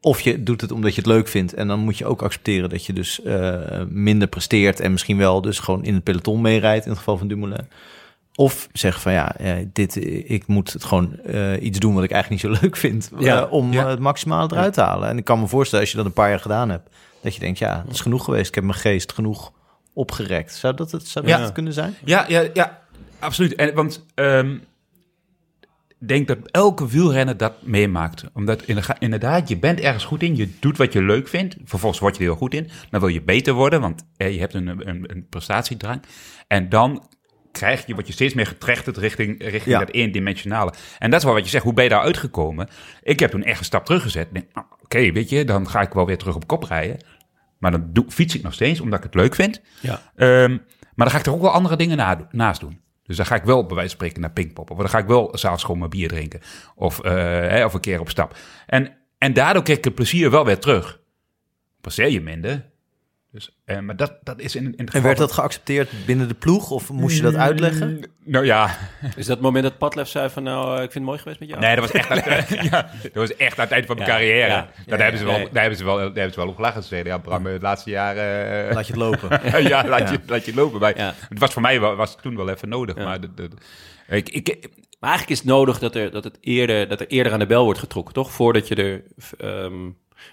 of je doet het omdat je het leuk vindt. En dan moet je ook accepteren dat je dus eh, minder presteert en misschien wel dus gewoon in het peloton meerijdt in het geval van Dumoulin. Of zeg van ja, dit, ik moet het gewoon eh, iets doen wat ik eigenlijk niet zo leuk vind. eh, om Ja. het maximale eruit te halen. En ik kan me voorstellen als je dat een paar jaar gedaan hebt. Dat je denkt, ja, het is genoeg geweest. Ik heb mijn geest genoeg opgerekt. Zou dat het, zou dat Ja. het kunnen zijn? Ja, ja, ja absoluut. En, want ik denk dat elke wielrenner dat meemaakt. Omdat inderdaad, je bent ergens goed in. Je doet wat je leuk vindt. Vervolgens word je er heel goed in. Dan wil je beter worden, want eh, je hebt een, een, een prestatiedrang. En dan krijg je, word je steeds meer getrechterd richting, richting Ja. dat eendimensionale. En dat is wel wat je zegt. Hoe ben je daar uitgekomen? Ik heb toen echt een stap teruggezet. Denk, nou, Oké, weet je, dan ga ik wel weer terug op kop rijden. Maar dan doe, fiets ik nog steeds, omdat ik het leuk vind. Ja. Ehm, maar dan ga ik er ook wel andere dingen na, naast doen. Dus dan ga ik wel bij wijze van spreken naar Pinkpop. Of dan ga ik wel s'avonds gewoon mijn bier drinken. Of, eh, hè, of een keer op stap. En, en daardoor krijg ik het plezier wel weer terug. Passeer je minder. Dus, eh, maar dat, dat is in, in het En geval werd dat geaccepteerd binnen de ploeg? Of moest je dat uitleggen? Nou ja, Is dat het moment dat Padlef zei van... nou, eh, ik vind het mooi geweest met jou? nee, dat was echt, aan, ja, dat was echt aan het eind van mijn Ja, carrière. ja, daar, ja, hebben ze wel, nee. daar, hebben ze wel, daar hebben ze wel op gelachen. Ze zeiden, ja, Bram, het laatste jaar... eh, Laat je het lopen. ja, laat, Je, laat je lopen. Maar Ja. Het was voor mij wel, was het toen wel even nodig. Ja. Maar de, de, ik, ik, Maar eigenlijk is het nodig dat er, dat het eerder, dat er eerder aan de bel wordt getrokken, toch? Voordat je er... ehm,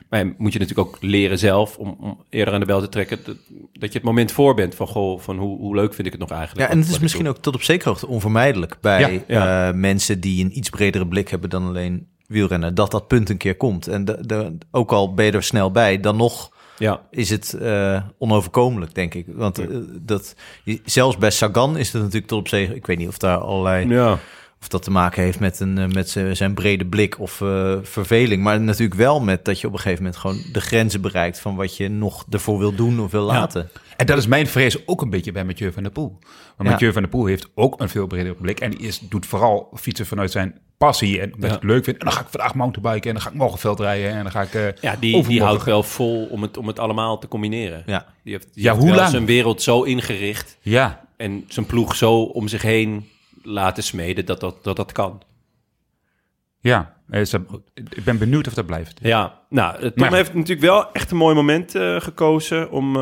maar moet je natuurlijk ook leren zelf om, om eerder aan de bel te trekken. Dat, dat je het moment voor bent van, goh, van hoe, hoe leuk vind ik het nog eigenlijk? Ja, en het is misschien ook tot op zekere hoogte onvermijdelijk bij Ja, ja. eh, mensen die een iets bredere blik hebben dan alleen wielrennen, dat dat punt een keer komt. En de, de, ook al ben je er snel bij, dan nog Ja, is het eh, onoverkomelijk, denk ik. Want eh, dat, zelfs bij Sagan is het natuurlijk tot op zekere... Ik weet niet of daar allerlei... ja. Of dat te maken heeft met, een, eh, met zijn brede blik of eh, verveling. Maar natuurlijk wel met dat je op een gegeven moment gewoon de grenzen bereikt... van wat je nog ervoor wil doen of wil laten. en dat is mijn vrees ook een beetje bij Mathieu van der Poel. Want Ja. Mathieu van der Poel heeft ook een veel bredere blik. En die is, doet vooral fietsen vanuit zijn passie. En omdat Ja. hij het leuk vindt. En dan ga ik vandaag mountainbiken. En dan ga ik morgen veld rijden. En dan ga ik... eh, ja die, die houdt wel vol om het, om het allemaal te combineren. Ja. Die heeft, die Ja, heeft hoe wel lang? zijn wereld zo ingericht Ja, en zijn ploeg zo om zich heen laten smeden dat dat, dat, dat kan. ja. Eh, is dat- Ik ben benieuwd of dat blijft. Ja, nou, eh, Tom Maar- heeft natuurlijk wel echt een mooi moment eh, gekozen om eh,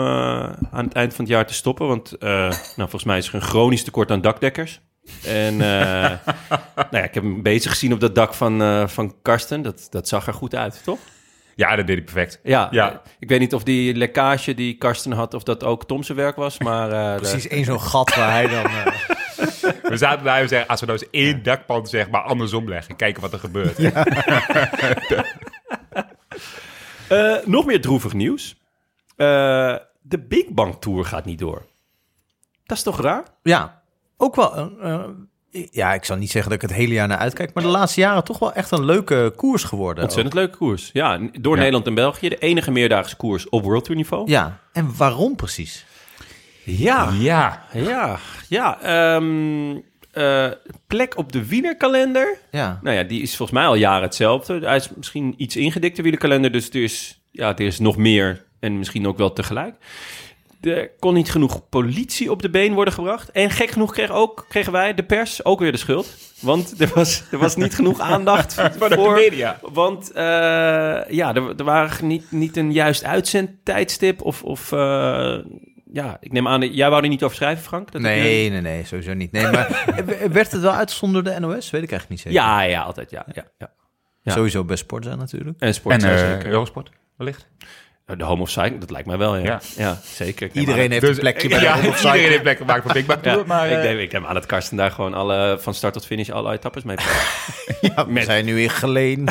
aan het eind van het jaar te stoppen. Want eh, nou, volgens mij is er een chronisch tekort aan dakdekkers. En eh, nou ja, ik heb hem bezig gezien op dat dak van, eh, van Karsten. Dat, dat zag er goed uit, toch? Ja, dat deed hij perfect. Ja, Ja. ik weet niet of die lekkage die Karsten had, of dat ook Tom zijn werk was. Maar eh, Precies één zo'n gat waar hij dan... We zaten daar en zeggen, als we nou eens één dakpan zeg maar andersom leggen, kijken wat er gebeurt. Eh, nog meer droevig nieuws. Eh, de Big Bang Tour gaat niet door. Dat is toch raar? ja, ook wel... eh, eh, ja, ik zal niet zeggen dat ik het hele jaar naar uitkijk... maar de laatste jaren toch wel echt een leuke koers geworden. Ontzettend leuke koers. Ja, door Ja. Nederland en België. De enige meerdaagse koers op World Tour niveau. Ja, en waarom precies? Ja, Ja, ja, ja. ehm, eh, plek op de wielerkalender. Ja, Nou ja, die is volgens mij al jaren hetzelfde. Hij is misschien iets ingedikte wielerkalender, dus er is, ja, er is nog meer en misschien ook wel tegelijk. Er kon niet genoeg politie op de been worden gebracht. En gek genoeg kreeg ook, kregen wij, de pers, ook weer de schuld. Want er was, er was niet genoeg aandacht van de voor... media. Want eh, ja, er, er waren niet, niet een juist uitzendtijdstip of... of eh, ja, ik neem aan, jij wou er niet over schrijven, Frank? Dat ik- nee, nee, nee, sowieso niet. Nee, maar werd het wel uitgezonden door de NOS? Weet ik eigenlijk niet zeker. Ja, ja, altijd, ja. ja, ja. ja. Sowieso best sport zijn natuurlijk. En sport, En ja, eh, zeker. Eurosport, wellicht. De home of cycling, dat lijkt mij wel, ja. Ja, Ja. zeker. Iedereen aan- heeft een plekje bij de ja, Ronde of iedereen heeft plek gemaakt voor Big Bang Tour, Ja, maar... ik, eh, neem, ik neem aan dat Karsten daar gewoon alle, van start tot finish alle etappes mee Ja, we Met- zijn nu in Geleen.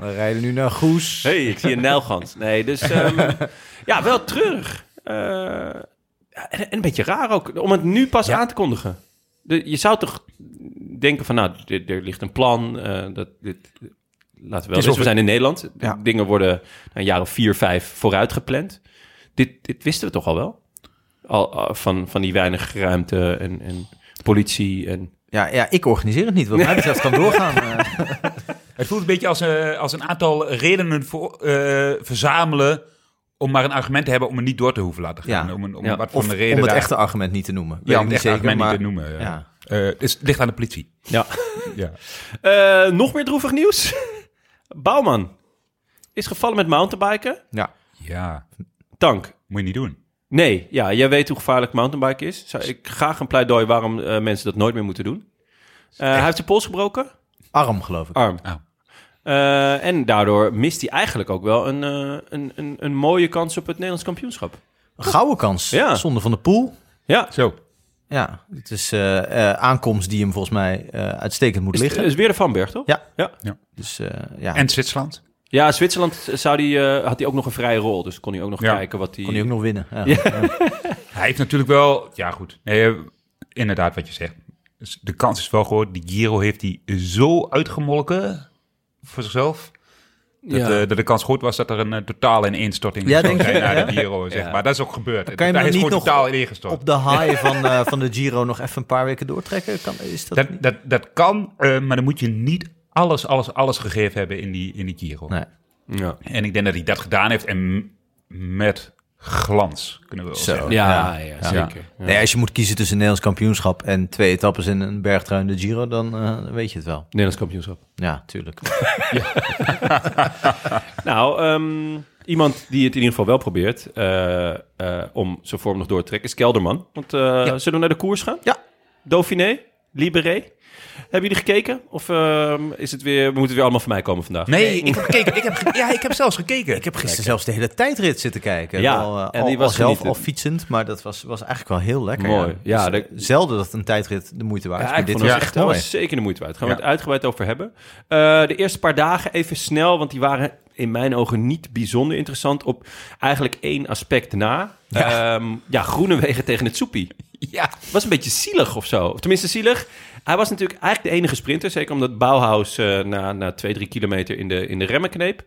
We rijden nu naar Goes. hey, ik zie een nijlgans. Nee, dus ehm, ja, wel terug. Eh, en, en een beetje raar ook, om het nu pas aan te kondigen. De, je zou toch denken van, nou, dit- er ligt een plan. eh, dat, dit, laten we wel weten, we zijn in Nederland. De Ja. Dingen worden een jaar of vier, vijf vooruit gepland. Dit, dit wisten we toch al wel? Al, al van, van die weinig ruimte en, en politie en... Ja, ja, ik organiseer het niet. Wat mij betreft kan doorgaan. Het voelt een beetje als, eh, als een aantal redenen voor, eh, verzamelen om maar een argument te hebben om er niet door te hoeven laten gaan. Ja. Om, een, om Ja. wat voor of een reden om het daar- echte argument niet te noemen. Weet ja, ik om het niet echte zeker, argument maar... niet te noemen. Ja. Ja. Eh, het, is- het ligt aan de politie. Ja. Ja. Eh, nog meer droevig nieuws. Bouwman is gevallen met mountainbiken. Ja. ja, Tank. moet je niet doen. Nee, ja, jij weet hoe gevaarlijk mountainbiken is. Zou ik graag een pleidooi waarom eh, mensen dat nooit meer moeten doen. Eh, hij heeft zijn pols gebroken, Arm, geloof ik. arm. Oh. Eh, en daardoor mist hij eigenlijk ook wel een, eh, een, een, een mooie kans op het Nederlands kampioenschap. Een gouden kans. Ja. Zonder van de poel. Ja, Zo. Ja, het is eh, eh, aankomst die hem volgens mij eh, uitstekend moet is, liggen. is weer de Vanberg, toch? Ja. Ja, Dus eh, ja, En Zwitserland? ja Zwitserland zou die, eh, had hij ook nog een vrije rol. Dus kon hij ook nog Ja. kijken wat hij... kon hij ook nog winnen. Ja. Hij heeft natuurlijk wel... Ja, goed. Nee, inderdaad wat je zegt. Dus De kans is wel groot. Die Giro heeft hij zo uitgemolken voor zichzelf. Dat, Ja. eh, dat de kans goed was dat er een eh, totale ineenstorting Ja, zou denk zijn naar Ja? de Giro, zeg Ja. maar. Dat is ook gebeurd. Kan je Daar is niet gewoon nog totaal ineengestort. Op de high van, eh, van de Giro nog even een paar weken doortrekken? Kan, is dat, Dat, dat, dat kan, eh, maar dan moet je niet alles, alles, alles gegeven hebben in die, in die Giro. Nee. Ja. En ik denk dat hij dat gedaan heeft en met glans, kunnen we wel Zo. zeggen. Ja, Ja. ja, Ja. zeker. Ja. Nee, als je moet kiezen tussen een Nederlands kampioenschap en twee etappes in een bergtrui in de Giro, dan eh, weet je het wel. Nederlands kampioenschap. Ja, tuurlijk. Nou, ehm, iemand die het in ieder geval wel probeert eh, eh, om zijn vorm nog door te trekken is Kelderman. Want eh, zullen we naar de koers gaan? Ja. Dauphiné, Libéré. Hebben jullie gekeken? Of ehm, is het weer, we moeten weer allemaal van mij komen vandaag? Nee, ik heb gekeken. Ik heb, ja, ik heb zelfs gekeken. Ik heb gisteren zelfs de hele tijdrit zitten kijken. Ja, Wel, eh, en al, die al was zelf al fietsend, maar dat was, was eigenlijk wel heel lekker. Mooi. Ja, Dus, de- zelden dat een tijdrit de moeite waard is, Ja, dit vond was het echt mooi. was zeker de moeite waard. Gaan we Ja. het uitgebreid over hebben. Eh, de eerste paar dagen even snel, want die waren in mijn ogen niet bijzonder interessant op eigenlijk één aspect na. Ja. Ja, ja Groenewegen tegen het Soepie. Ja. was een beetje zielig of zo. Of tenminste zielig. Hij was natuurlijk eigenlijk de enige sprinter. Zeker omdat Bauhaus eh, na, na twee, drie kilometer in de, in de remmen kneep.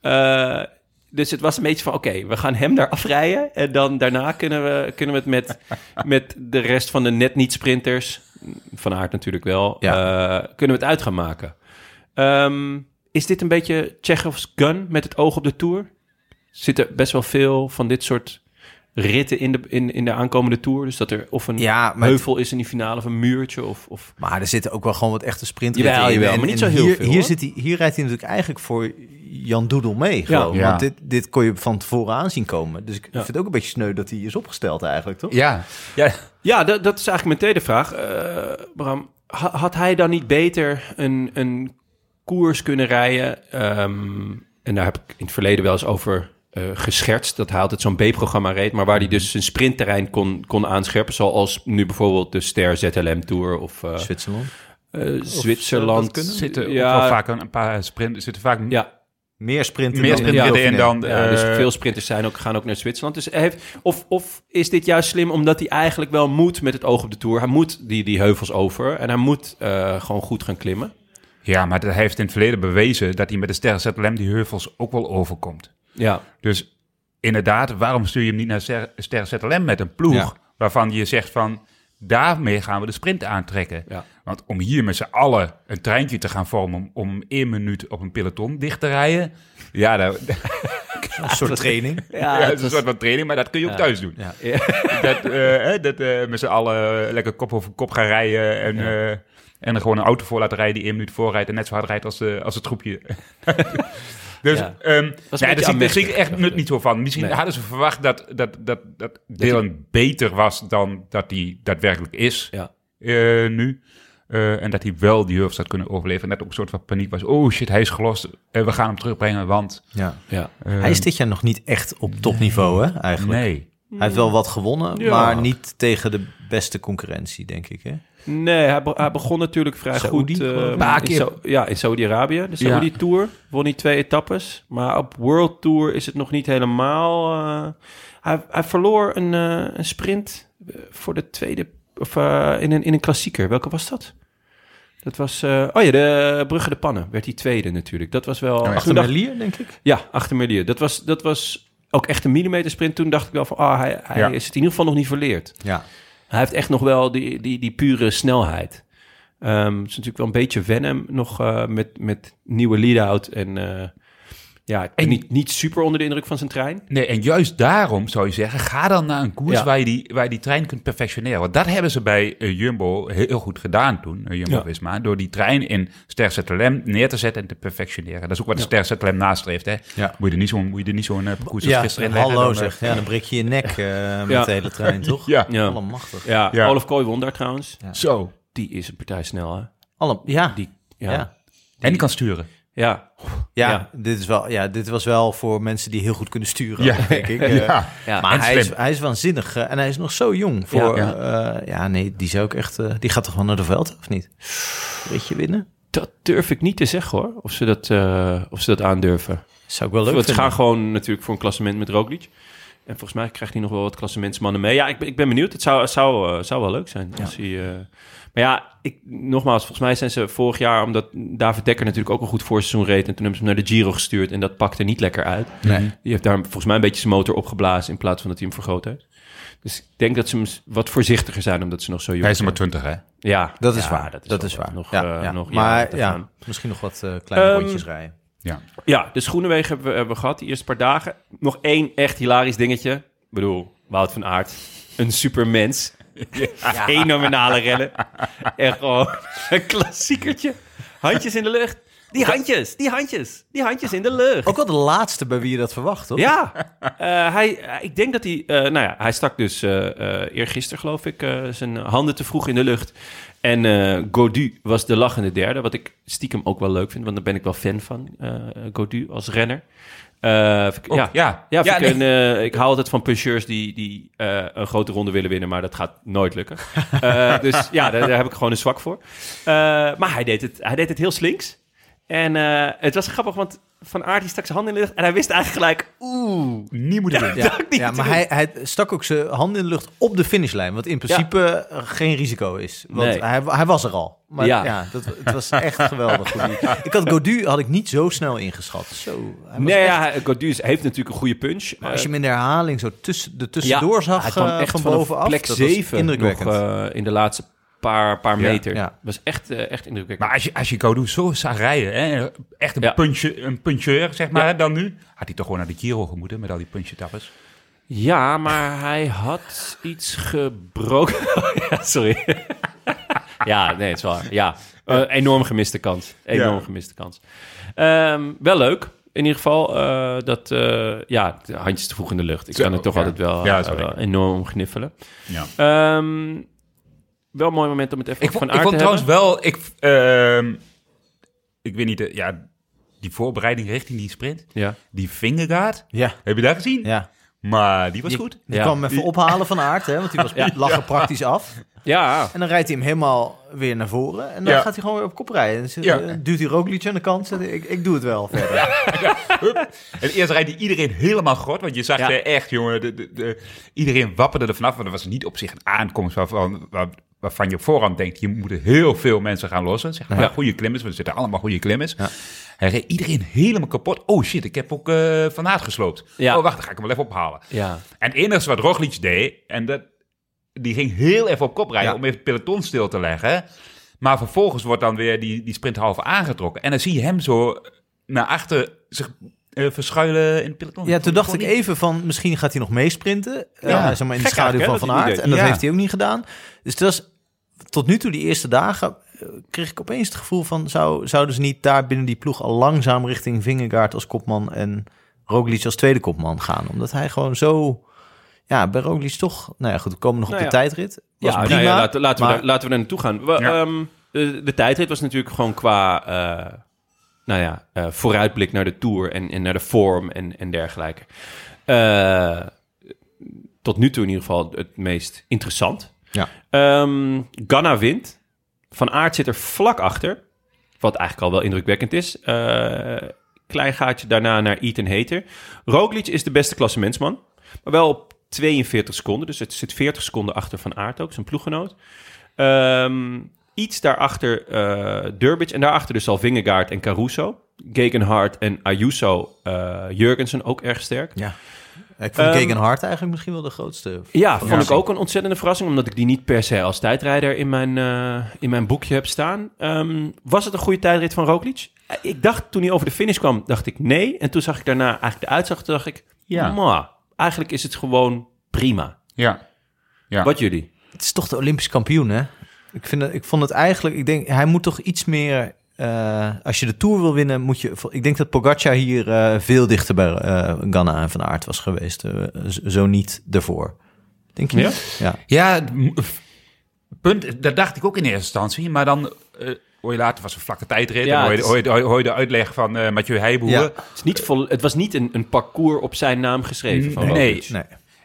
Eh, dus het was een beetje van, oké, we gaan hem daar afrijden. En dan daarna kunnen we, kunnen we het met, met de rest van de net niet sprinters... Van Aert natuurlijk wel, eh, kunnen we het uit gaan maken. Ehm, is dit een beetje Chekhov's gun met het oog op de Tour? Zitten best wel veel van dit soort ritten in de, in, in de aankomende Tour? Dus dat er of een Ja, heuvel is in die finale of een muurtje of... of... maar er zitten ook wel gewoon wat echte sprintritten Jawel, in. jawel, En- maar niet zo heel hier, veel, Hier, hoor. zit hij, hier rijdt hij natuurlijk eigenlijk voor Jan Doedel mee. Gewoon. Ja. Want dit, dit kon je van tevoren aanzien komen. Dus ik Ja. vind het ook een beetje sneu dat hij is opgesteld eigenlijk, toch? Ja, ja. Ja, dat, dat is eigenlijk mijn tweede vraag. Eh, Bram, ha- had hij dan niet beter een, een koers kunnen rijden? Ehm, en daar heb ik in het verleden wel eens over eh, geschertst. Dat hij altijd zo'n B-programma reed, maar waar hij dus zijn sprintterrein kon, kon aanscherpen. Zoals nu bijvoorbeeld de Ster ZLM Tour of eh, Zwitserland. eh, Zwitserland. zitten ja, wel vaak een, een paar sprinten. Zitten vaak Ja, Meer sprinten meer dan sprinten ja, erin dan. Ja, dus veel sprinters zijn ook, gaan ook naar Zwitserland. Dus hij heeft, of, of is dit juist slim omdat hij eigenlijk wel moet met het oog op de Tour? Hij moet die, die heuvels over en hij moet eh, gewoon goed gaan klimmen. Ja, maar hij heeft in het verleden bewezen dat hij met de Ster ZLM die heuvels ook wel overkomt. Ja, Dus inderdaad, waarom stuur je hem niet naar Ster, Ster ZLM met een ploeg Ja. waarvan je zegt van daarmee gaan we de sprint aantrekken? Ja. Want om hier met z'n allen een treintje te gaan vormen om, om één minuut op een peloton dicht te rijden, ja, dat, Een soort training. ja, dat is een soort van training, maar dat kun je ook thuis doen. Ja. Dat, eh, hè, dat eh, met z'n allen lekker kop over kop gaan rijden en, eh, en er gewoon een auto voor laten rijden die één minuut voorrijdt en net zo hard rijdt als, eh, als het groepje. dus Ja. ehm een nee, daar zie, ik- zie echt nut niet zo van. Misschien Nee. hadden ze verwacht dat, dat, dat, dat Dylan beter was dan dat hij daadwerkelijk is ja. eh, nu. Eh, en dat hij wel die heuvels had kunnen overleven. En dat ook een soort van paniek was. Oh shit, hij is gelost. En we gaan hem terugbrengen, want... Ja. ja. eh, Hij is dit jaar nog niet echt op topniveau, hè, eigenlijk. Nee. Hij heeft wel wat gewonnen, Ja. maar niet tegen de beste concurrentie, denk ik. Hè? Nee, hij, be- hij begon natuurlijk vrij goed. in keer. Ja, in Saudi-Arabië. De Saudi Tour won hij twee etappes. Maar op World Tour is het nog niet helemaal... eh, hij, hij verloor een, eh, een sprint eh, voor de tweede... Of in, een, in een klassieker. Welke was dat? Dat was... eh, oh ja, de Brugge de Pannen werd hij tweede natuurlijk. Dat was wel... ja. toen Achter Merlier, denk ik. Ja, achter Merlier. Dat was, dat was ook echt een millimeter sprint. Toen dacht ik wel van... Ah, hij, hij Ja. is het in ieder geval nog niet verleerd. Ja. Hij heeft echt nog wel die, die, die pure snelheid. Ehm het is natuurlijk wel een beetje wennen nog eh, met, met nieuwe lead-out. En eh, ja, ik ben En- niet, niet super onder de indruk van zijn trein. Nee, en juist daarom zou je zeggen, ga dan naar een koers Ja. waar, je die, waar je die trein kunt perfectioneren. Want dat hebben ze bij eh, Jumbo heel, goed gedaan toen, uh, Jumbo-Visma. Door die trein in Ster ZLM neer te zetten en te perfectioneren. Dat is ook wat de Ster ZLM nastreeft. Hè? Ja. Moet je er niet zo'n moet je er niet zo'n eh, parcours als Ja, gisteren in leggen, hallo dan, eh, zeg. Ja, dan breek je je nek eh, met Ja. de hele trein, toch? Ja. Ja, Allemachtig. ja, Ja. Olaf Kooi won daar trouwens. Zo. Die is een partij snel, hè? Alle, ja. Die, ja. ja. Ja. En die kan sturen. Ja. Ja, Ja. Dit is wel, ja, dit was wel voor mensen die heel goed kunnen sturen, Ja. denk ik. Eh, ja. Ja. Maar hij is, hij is waanzinnig eh, en hij is nog zo jong. Voor, Ja. ja, ja nee, die zou ik echt. eh, die gaat toch wel naar de veld, of niet? Weet je winnen? Dat durf ik niet te zeggen, hoor. Of ze dat, eh, of ze dat aandurven. Zou ik wel leuk vinden. gaan gewoon natuurlijk voor een klassement met Roglic. En volgens mij krijgt hij nog wel wat klassementsmannen mee. Ja, ik ben, ik ben benieuwd. Het zou, zou, eh, zou wel leuk zijn. Als hij, eh, maar ja, ik, nogmaals, volgens mij zijn ze vorig jaar... omdat David Dekker natuurlijk ook een goed voorseizoen reed... en toen hebben ze hem naar de Giro gestuurd... en dat pakte niet lekker uit. Nee. Die heeft daar volgens mij een beetje zijn motor opgeblazen... in plaats van dat hij hem vergroot heeft. Dus ik denk dat ze hem wat voorzichtiger zijn... omdat ze nog zo jong Hij is zijn. maar 20, hè? Ja, Dat is ja, waar. Dat is, Dat is waar. Nog, ja, eh, ja. nog maar ja, misschien nog wat eh, kleine Ehm, rondjes rijden. Ja. Ja, de Schoenenwegen hebben we, hebben we gehad, die eerste paar dagen. Nog één echt hilarisch dingetje. Ik bedoel, Wout van Aert, een supermens. Fenomenale rennen. Echt gewoon een klassiekertje. Handjes in de lucht. Die handjes, die handjes, die handjes in de lucht. Ook wel de laatste bij wie je dat verwacht, toch? Ja, Eh, hij, eh, ik denk dat hij, eh, nou ja, hij stak dus eh eergisteren geloof ik zijn handen te vroeg in de lucht. En eh Godu was de lachende derde, wat ik stiekem ook wel leuk vind, want daar ben ik wel fan van, eh Godu als renner. Eh, ik- Ook, ja, ja. ja, Ja, vind ik, nee. een, eh, ik hou altijd van puncheurs die, die eh, een grote ronde willen winnen, maar dat gaat nooit lukken. Dus ja, daar, daar heb ik gewoon een zwak voor. Maar hij deed, het, hij deed het heel slinks. En het was grappig, want Van Aert die stak zijn hand in de lucht en hij wist eigenlijk gelijk, oeh, Niet moeten doen. Ja, niet ja maar doen. hij, hij stak ook zijn hand in de lucht op de finishlijn. Wat in principe eh, geen risico is. Want Nee. hij, hij was er al. Maar ja, Ja. dat, het was echt geweldig. Ik had Godu had ik niet zo snel ingeschat. Zo, Nee, echt- ja, hij- Godu heeft natuurlijk een goede punch. maar als je hem in de herhaling zo tussen, de tussendoor Ja, zag hij kwam eh, echt van bovenaf. plek dat was 7 nog eh, in de laatste paar, paar Ja, meter. ja. was echt, eh, echt indrukwekkend. Maar als je, als je Godu zo zag rijden, hè, echt een, Ja. puntje, een puncheur, zeg maar, hè, dan nu, had hij toch gewoon naar de Giro gemoeten met al die punchetappes. Ja, maar hij had iets gebroken. ja, sorry. ja, nee, het is waar. Ja, Eh, enorm gemiste kans. Enorm gemiste kans. Ehm, wel leuk. In ieder geval, eh, dat, ja, handjes te vroeg in de lucht. Ik Zo, kan er toch ja. altijd wel, Ja, wel enorm gniffelen. Ja. Ehm, wel een mooi moment om het even Ik over vond, van ik aard vond te trouwens hebben. wel, ik, ehm, ik weet niet, eh, ja, die voorbereiding richting die sprint, Ja. die fingerguard, Ja, heb je dat gezien? ja. Maar die was Die, goed. die Ja. kwam hem even ophalen van aard, hè, want die was, lag er praktisch af. Ja, En dan rijdt hij hem helemaal weer naar voren. En dan Ja. gaat hij gewoon weer op kop rijden. Dus, Ja. eh, duwt hij Roglic aan de kant. Ik, ik doe het wel verder. En eerst rijdt hij iedereen helemaal grot, want je zag Ja. echt, jongen, de, de, de- iedereen wapperde er vanaf. Want er was niet op zich een aankomst waarvan, waar, waarvan je op voorhand denkt, hier moeten heel veel mensen gaan lossen. Zeg maar, Ja. goede klimmers, want er zitten allemaal goede klimmers. Ja. Hij reed iedereen helemaal kapot. Oh shit, ik heb ook eh Van Aert gesloopt. Ja. Oh wacht, dan ga ik hem wel even ophalen. ja. En het enige wat Roglic deed, en dat, die ging heel even op kop rijden Ja. om even het peloton stil te leggen. Maar vervolgens wordt dan weer die, die sprint halve aangetrokken. En dan zie je hem zo naar achter zich eh, verschuilen in het peloton. Ja, toen dacht ik even van misschien gaat hij nog meesprinten. Ja, Ja, zeg maar in de schaduw van Van Aert. En dat. Ja. heeft hij ook niet gedaan. Dus dat was tot nu toe, die eerste dagen, eh, kreeg ik opeens het gevoel van... Zou, zouden ze niet daar binnen die ploeg al langzaam richting Vingegaard als kopman... en Roglic als tweede kopman gaan? Omdat hij gewoon zo... Ja, bij Roglic toch... Nou ja, goed, we komen nog Nou op de ja. tijdrit. Was Ja, nou prima, ja, laten, laten, we daar, laten we daar naartoe gaan. We, Ja. ehm, de, de tijdrit was natuurlijk gewoon qua eh, nou ja, eh, vooruitblik naar de Tour en, en naar de vorm en, en dergelijke. Eh, tot nu toe in ieder geval het meest interessant. Ja. Ehm Ganna wint. Van Aert zit er vlak achter. Wat eigenlijk al wel indrukwekkend is. Eh, klein gaatje daarna naar Ethan Hater. Roglic is de beste klassementsman. Maar wel op 42 seconden. Dus het zit 40 seconden achter Van Aert ook, zijn ploeggenoot. Ehm, iets daarachter eh Durbridge. En daarachter dus al Vingegaard en Caruso. Gegenhardt en Ayuso. eh Jurgensen ook erg sterk. Ja. Ik vond Gegenhard eigenlijk misschien wel de grootste. Ja, vond ik ook een ontzettende verrassing, omdat ik die niet per se als tijdrijder in mijn, eh, in mijn boekje heb staan. Ehm, was het een goede tijdrit van Roglic? Ik dacht toen hij over de finish kwam, dacht ik nee. En toen zag ik daarna eigenlijk de uitzag, toen dacht ik, Ja. ja, eigenlijk is het gewoon prima. Ja. Ja. Wat jullie? Het is toch de Olympisch kampioen, hè? Ik, vind het, ik vond het eigenlijk... Ik denk, hij moet toch iets meer... eh, als je de Tour wil winnen, moet je... Ik denk dat Pogacar hier eh, veel dichter bij eh Ganna en Van Aert was geweest. zo niet ervoor. Denk je Ja? niet? Ja. Ja, punt, dat dacht ik ook in eerste instantie. Maar dan, eh hoor je later, was een vlakke tijdrit. Ja, en hoor je, het is- hoor, je, hoor je- hoor je de uitleg van eh Mathieu Heijboer. Ja. Het, is niet vol, het was niet een, een parcours op zijn naam geschreven van Nee.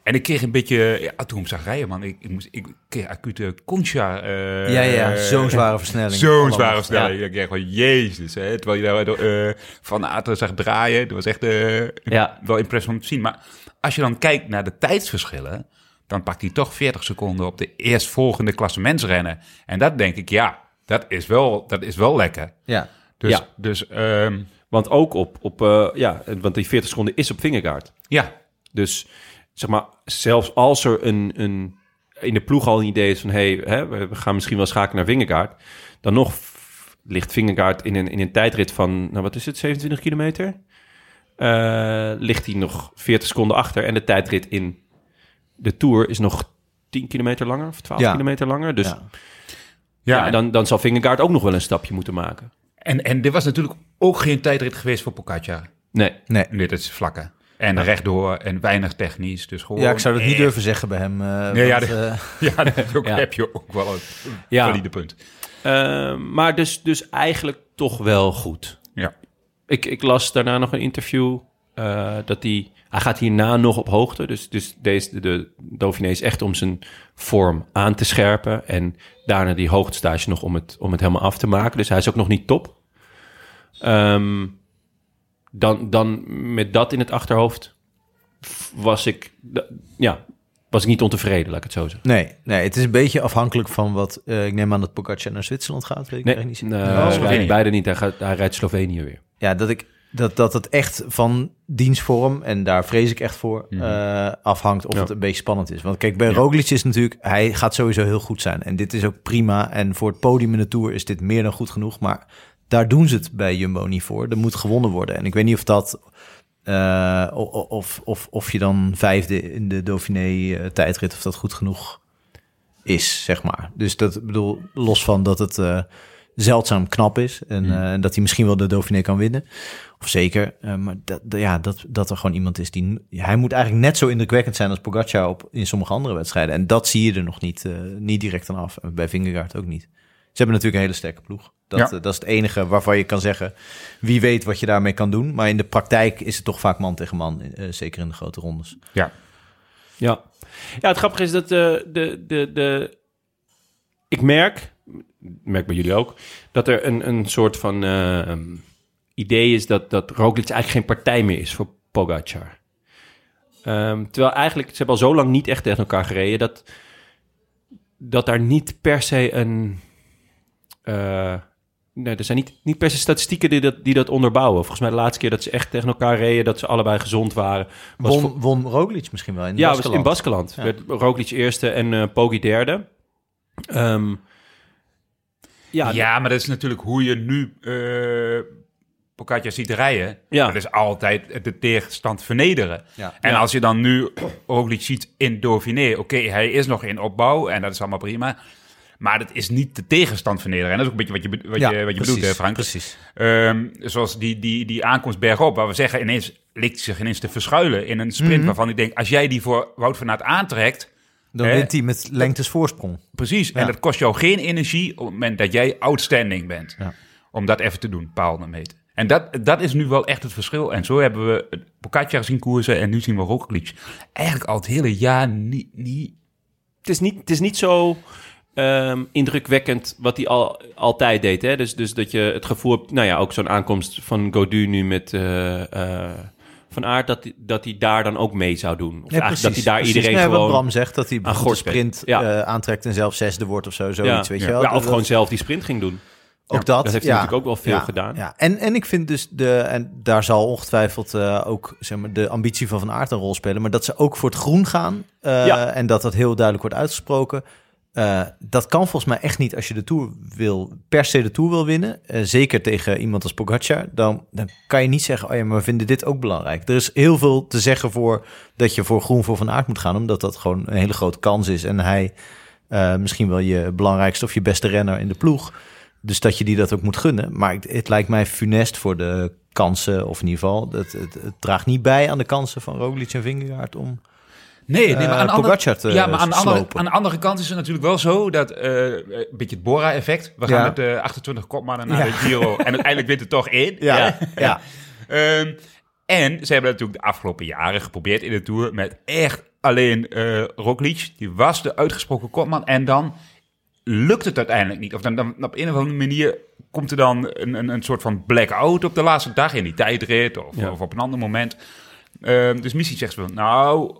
En ik kreeg een beetje, ja, toen ik zag rijden, man, ik, ik, moest, ik kreeg acute concha. eh, Ja, ja, zo'n zware versnelling. Zo'n zware versnelling. Ik dacht gewoon, jezus. Hè? Terwijl je daar eh, van Aert zag draaien. Dat was echt eh, Ja. wel impressive om te zien. Maar als je dan kijkt naar de tijdsverschillen... dan pakt hij toch 40 seconden op de eerstvolgende klassementsrennen. En dat denk ik, ja, dat is wel, dat is wel lekker. Ja. Dus, Ja. dus ehm, Want ook op, op eh, ja, want die 40 seconden is op Vingegaard. ja, Dus zeg maar, zelfs als er een, een, in de ploeg al een idee is van... hey, hè, we gaan misschien wel schakelen naar Vingegaard... dan nog ligt Vingegaard in een, in een tijdrit van... nou, wat is het, 27 kilometer? Eh, ligt hij nog 40 seconden achter. En de tijdrit in de Tour is nog 10 kilometer langer... of 12 Ja. kilometer langer. Dus ja, Ja. ja, dan, dan zal Vingegaard ook nog wel een stapje moeten maken. En, en dit was natuurlijk ook geen tijdrit geweest voor Pogacar. Nee, Nee. Dit is vlakke. En rechtdoor en weinig technisch. Dus gewoon Ja, ik zou dat niet echt- durven zeggen bij hem. eh, Nee, ja, want, de- Ja, dat is ook, Ja. heb je ook wel een Ja. valide punt. Eh, maar dus, dus eigenlijk toch wel goed. Ja. Ik, ik las daarna nog een interview eh, dat hij... Hij gaat hierna nog op hoogte. Dus, dus deze, de Dauphiné is echt om zijn vorm aan te scherpen. En daarna die hoogtestage nog om het, om het helemaal af te maken. Dus hij is ook nog niet top. Ehm, dan, dan met dat in het achterhoofd was ik... Ja, was ik niet ontevreden, laat ik het zo zeggen. nee, nee, het is een beetje afhankelijk van wat... eh, ik neem aan dat Pogacar naar Zwitserland gaat. Weet ik Nee, niet. nee, Oh, beide niet. Hij, gaat, hij rijdt Slovenië weer. Ja, dat, ik, dat, dat het echt van dienstvorm, en daar vrees ik echt voor, eh, afhangt of Ja. het een beetje spannend is. Want kijk, bij Roglic is natuurlijk, hij gaat sowieso heel goed zijn. En dit is ook prima. En voor het podium in de Tour is dit meer dan goed genoeg. Maar daar doen ze het bij Jumbo niet voor. Er moet gewonnen worden. En ik weet niet of dat... eh, of, of, of je dan vijfde in de Dauphiné eh, tijdrit, of dat goed genoeg is, zeg maar. Dus dat bedoel, los van dat het zeldzaam knap is. En Hmm. eh, dat hij misschien wel de Dauphiné kan winnen. Of zeker. eh, maar dat, ja, dat, dat er gewoon iemand is die... Hij moet eigenlijk net zo indrukwekkend zijn als Pogacar op, in sommige andere wedstrijden. En dat zie je er nog niet, eh, niet direct aan af. En bij Vingegaard ook niet. Ze hebben natuurlijk een hele sterke ploeg. Dat, Ja. dat is het enige waarvan je kan zeggen... wie weet wat je daarmee kan doen. Maar in de praktijk is het toch vaak man tegen man. eh, zeker in de grote rondes. Ja. Ja. ja, het grappige is dat de, de, de, de... Ik merk, merk bij jullie ook, dat er een, een soort van eh, ehm, idee is dat, dat Roglic eigenlijk geen partij meer is voor Pogacar. Ehm, terwijl eigenlijk, ze hebben al zo lang niet echt tegen elkaar gereden, dat, dat daar niet per se een... eh, nee, er zijn niet, niet per se statistieken die dat, die dat onderbouwen. Volgens mij de laatste keer dat ze echt tegen elkaar reden, dat ze allebei gezond waren, was Won, won Roglic misschien wel in ja, Baskeland. in Baskeland. Ja. Werd Roglic eerste en eh Poggi derde. Ehm, ja, Ja, maar dat is natuurlijk hoe je nu eh Pogacar ziet rijden. Ja. Dat is altijd de tegenstand vernederen. Ja. En Ja. als je dan nu Roglic ziet in Dauphiné, oké, hij is nog in opbouw en dat is allemaal prima. Maar dat is niet de tegenstand vernederen. En dat is ook een beetje wat je, wat je, wat je bedoelt, hè, Frank. Precies. Ehm, zoals die, die, die aankomst bergop, waar we zeggen ineens ligt hij zich ineens te verschuilen in een sprint Mhm. waarvan ik denk, als jij die voor Wout van Aert aantrekt, Dan wint hij met lengtes voorsprong. precies, Ja. en dat kost jou geen energie op het moment dat jij outstanding bent. Ja. Om dat even te doen, paalden meten. En dat, dat is nu wel echt het verschil. En zo hebben we Pogacar zien koersen en nu zien we Roglic. Eigenlijk al het hele jaar niet... niet het, is niet, het is niet zo ehm, indrukwekkend wat hij al, altijd deed. Hè? Dus, dus dat je het gevoel hebt, nou ja, ook zo'n aankomst van Godu nu met eh, eh, Van Aert, dat, dat hij daar dan ook mee zou doen. Of Ja, dat hij daar precies. iedereen Nee, gewoon... Bram zegt, dat hij de gort sprint Ja. eh, aantrekt en zelf zesde wordt of zo. Zoiets, weet je ja. wel. Ja, Dat- of gewoon zelf die sprint ging doen. Ook dat. dat heeft hij natuurlijk ook wel veel gedaan. Ja. En, en ik vind dus, de, en daar zal ongetwijfeld eh, ook zeg maar, de ambitie van Van Aert een rol spelen, maar dat ze ook voor het groen gaan eh, en dat dat heel duidelijk wordt uitgesproken. Eh, dat kan volgens mij echt niet als je de Tour wil, per se de Tour wil winnen. eh, zeker tegen iemand als Pogacar. Dan, dan kan je niet zeggen, oh ja, maar we vinden dit ook belangrijk. Er is heel veel te zeggen voor dat je voor groen voor Van Aert moet gaan, omdat dat gewoon een hele grote kans is. En hij eh, misschien wel je belangrijkste of je beste renner in de ploeg. Dus dat je die dat ook moet gunnen. Maar het, lijkt mij funest voor de kansen, of in ieder geval, het, het, het draagt niet bij aan de kansen van Roglic en Vingegaard om Nee, nee, maar eh, aan de andere, te ja, maar aan de, andere, aan de andere kant is het natuurlijk wel zo dat eh, een beetje het Bora-effect. We gaan met de 28 kopmannen naar de Giro en uiteindelijk wint het toch één. Ja, ja. Ehm, en ze hebben natuurlijk de afgelopen jaren geprobeerd in de Tour met echt alleen eh Roglic. Die was de uitgesproken kopman en dan lukt het uiteindelijk niet. Of dan, dan op een of andere manier komt er dan een, een, een soort van blackout op de laatste dag in die tijdrit of, Ja. of op een ander moment. Ehm, dus Missie zegt van, nou,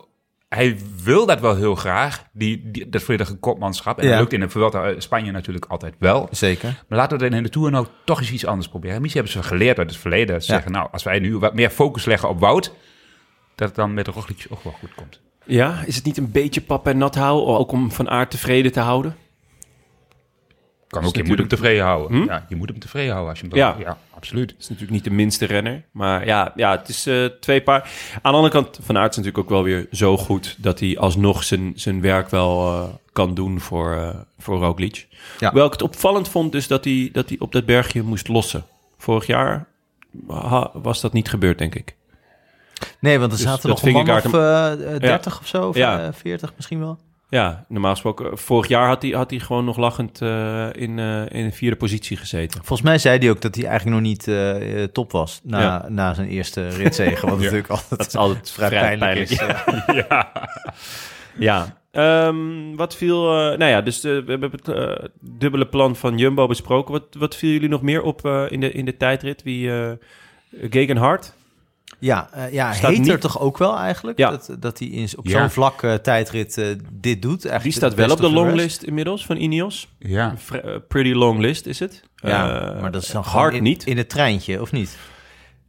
hij wil dat wel heel graag, die, die, dat volledige kopmanschap. En Ja. dat lukt in de Vuelta eh, Spanje natuurlijk altijd wel. Zeker. Maar laten we dan in de Tour nou toch eens iets anders proberen. Misschien hebben ze geleerd uit het verleden. Dat ze Ja. zeggen, nou, als wij nu wat meer focus leggen op Wout... dat het dan met de Roglic ook wel goed komt. Ja, is het niet een beetje pap en nat houden, ook om Van Aert tevreden te houden? Kan ook, je moet hem tevreden houden. Hm? Ja, je moet hem tevreden houden als je hem Ja. Ja, absoluut. is natuurlijk niet de minste renner. Maar ja, ja het is eh, twee paar. Aan de andere kant, Van Aert is natuurlijk ook wel weer zo goed... dat hij alsnog zijn, zijn werk wel eh, kan doen voor, eh voor Roglic. Ja. Hoewel ik het opvallend vond dus dat hij, dat hij op dat bergje moest lossen. Vorig jaar ha- was dat niet gebeurd, denk ik. Nee, want er Dus zaten dat nog een man Vingegaard of eh, eh, 30 of zo, of Ja. eh, 40 misschien wel. Ja, normaal gesproken. Vorig jaar had hij, had hij gewoon nog lachend eh, in, eh, in de vierde positie gezeten. Volgens mij zei hij ook dat hij eigenlijk nog niet eh, top was na, Ja. na zijn eerste ritzege. Wat Ja. natuurlijk altijd, Dat is altijd vrij, vrij pijnlijk, pijnlijk. is. ja. ja. Ja, ehm, wat viel... nou ja, dus we hebben het dubbele plan van Jumbo besproken. Wat, wat viel jullie nog meer op in, de, in de tijdrit? Wie... Gegenhard? Ja, eh, ja Staat heet er toch ook wel eigenlijk? Ja. Dat, dat hij in, op Ja. zo'n vlak eh, tijdrit eh, dit doet. Eigenlijk Die staat wel op de longlist inmiddels van Ineos. ja. Pretty long list is het. Ja, Eh, maar dat is dan hard in, niet. in het treintje, of niet?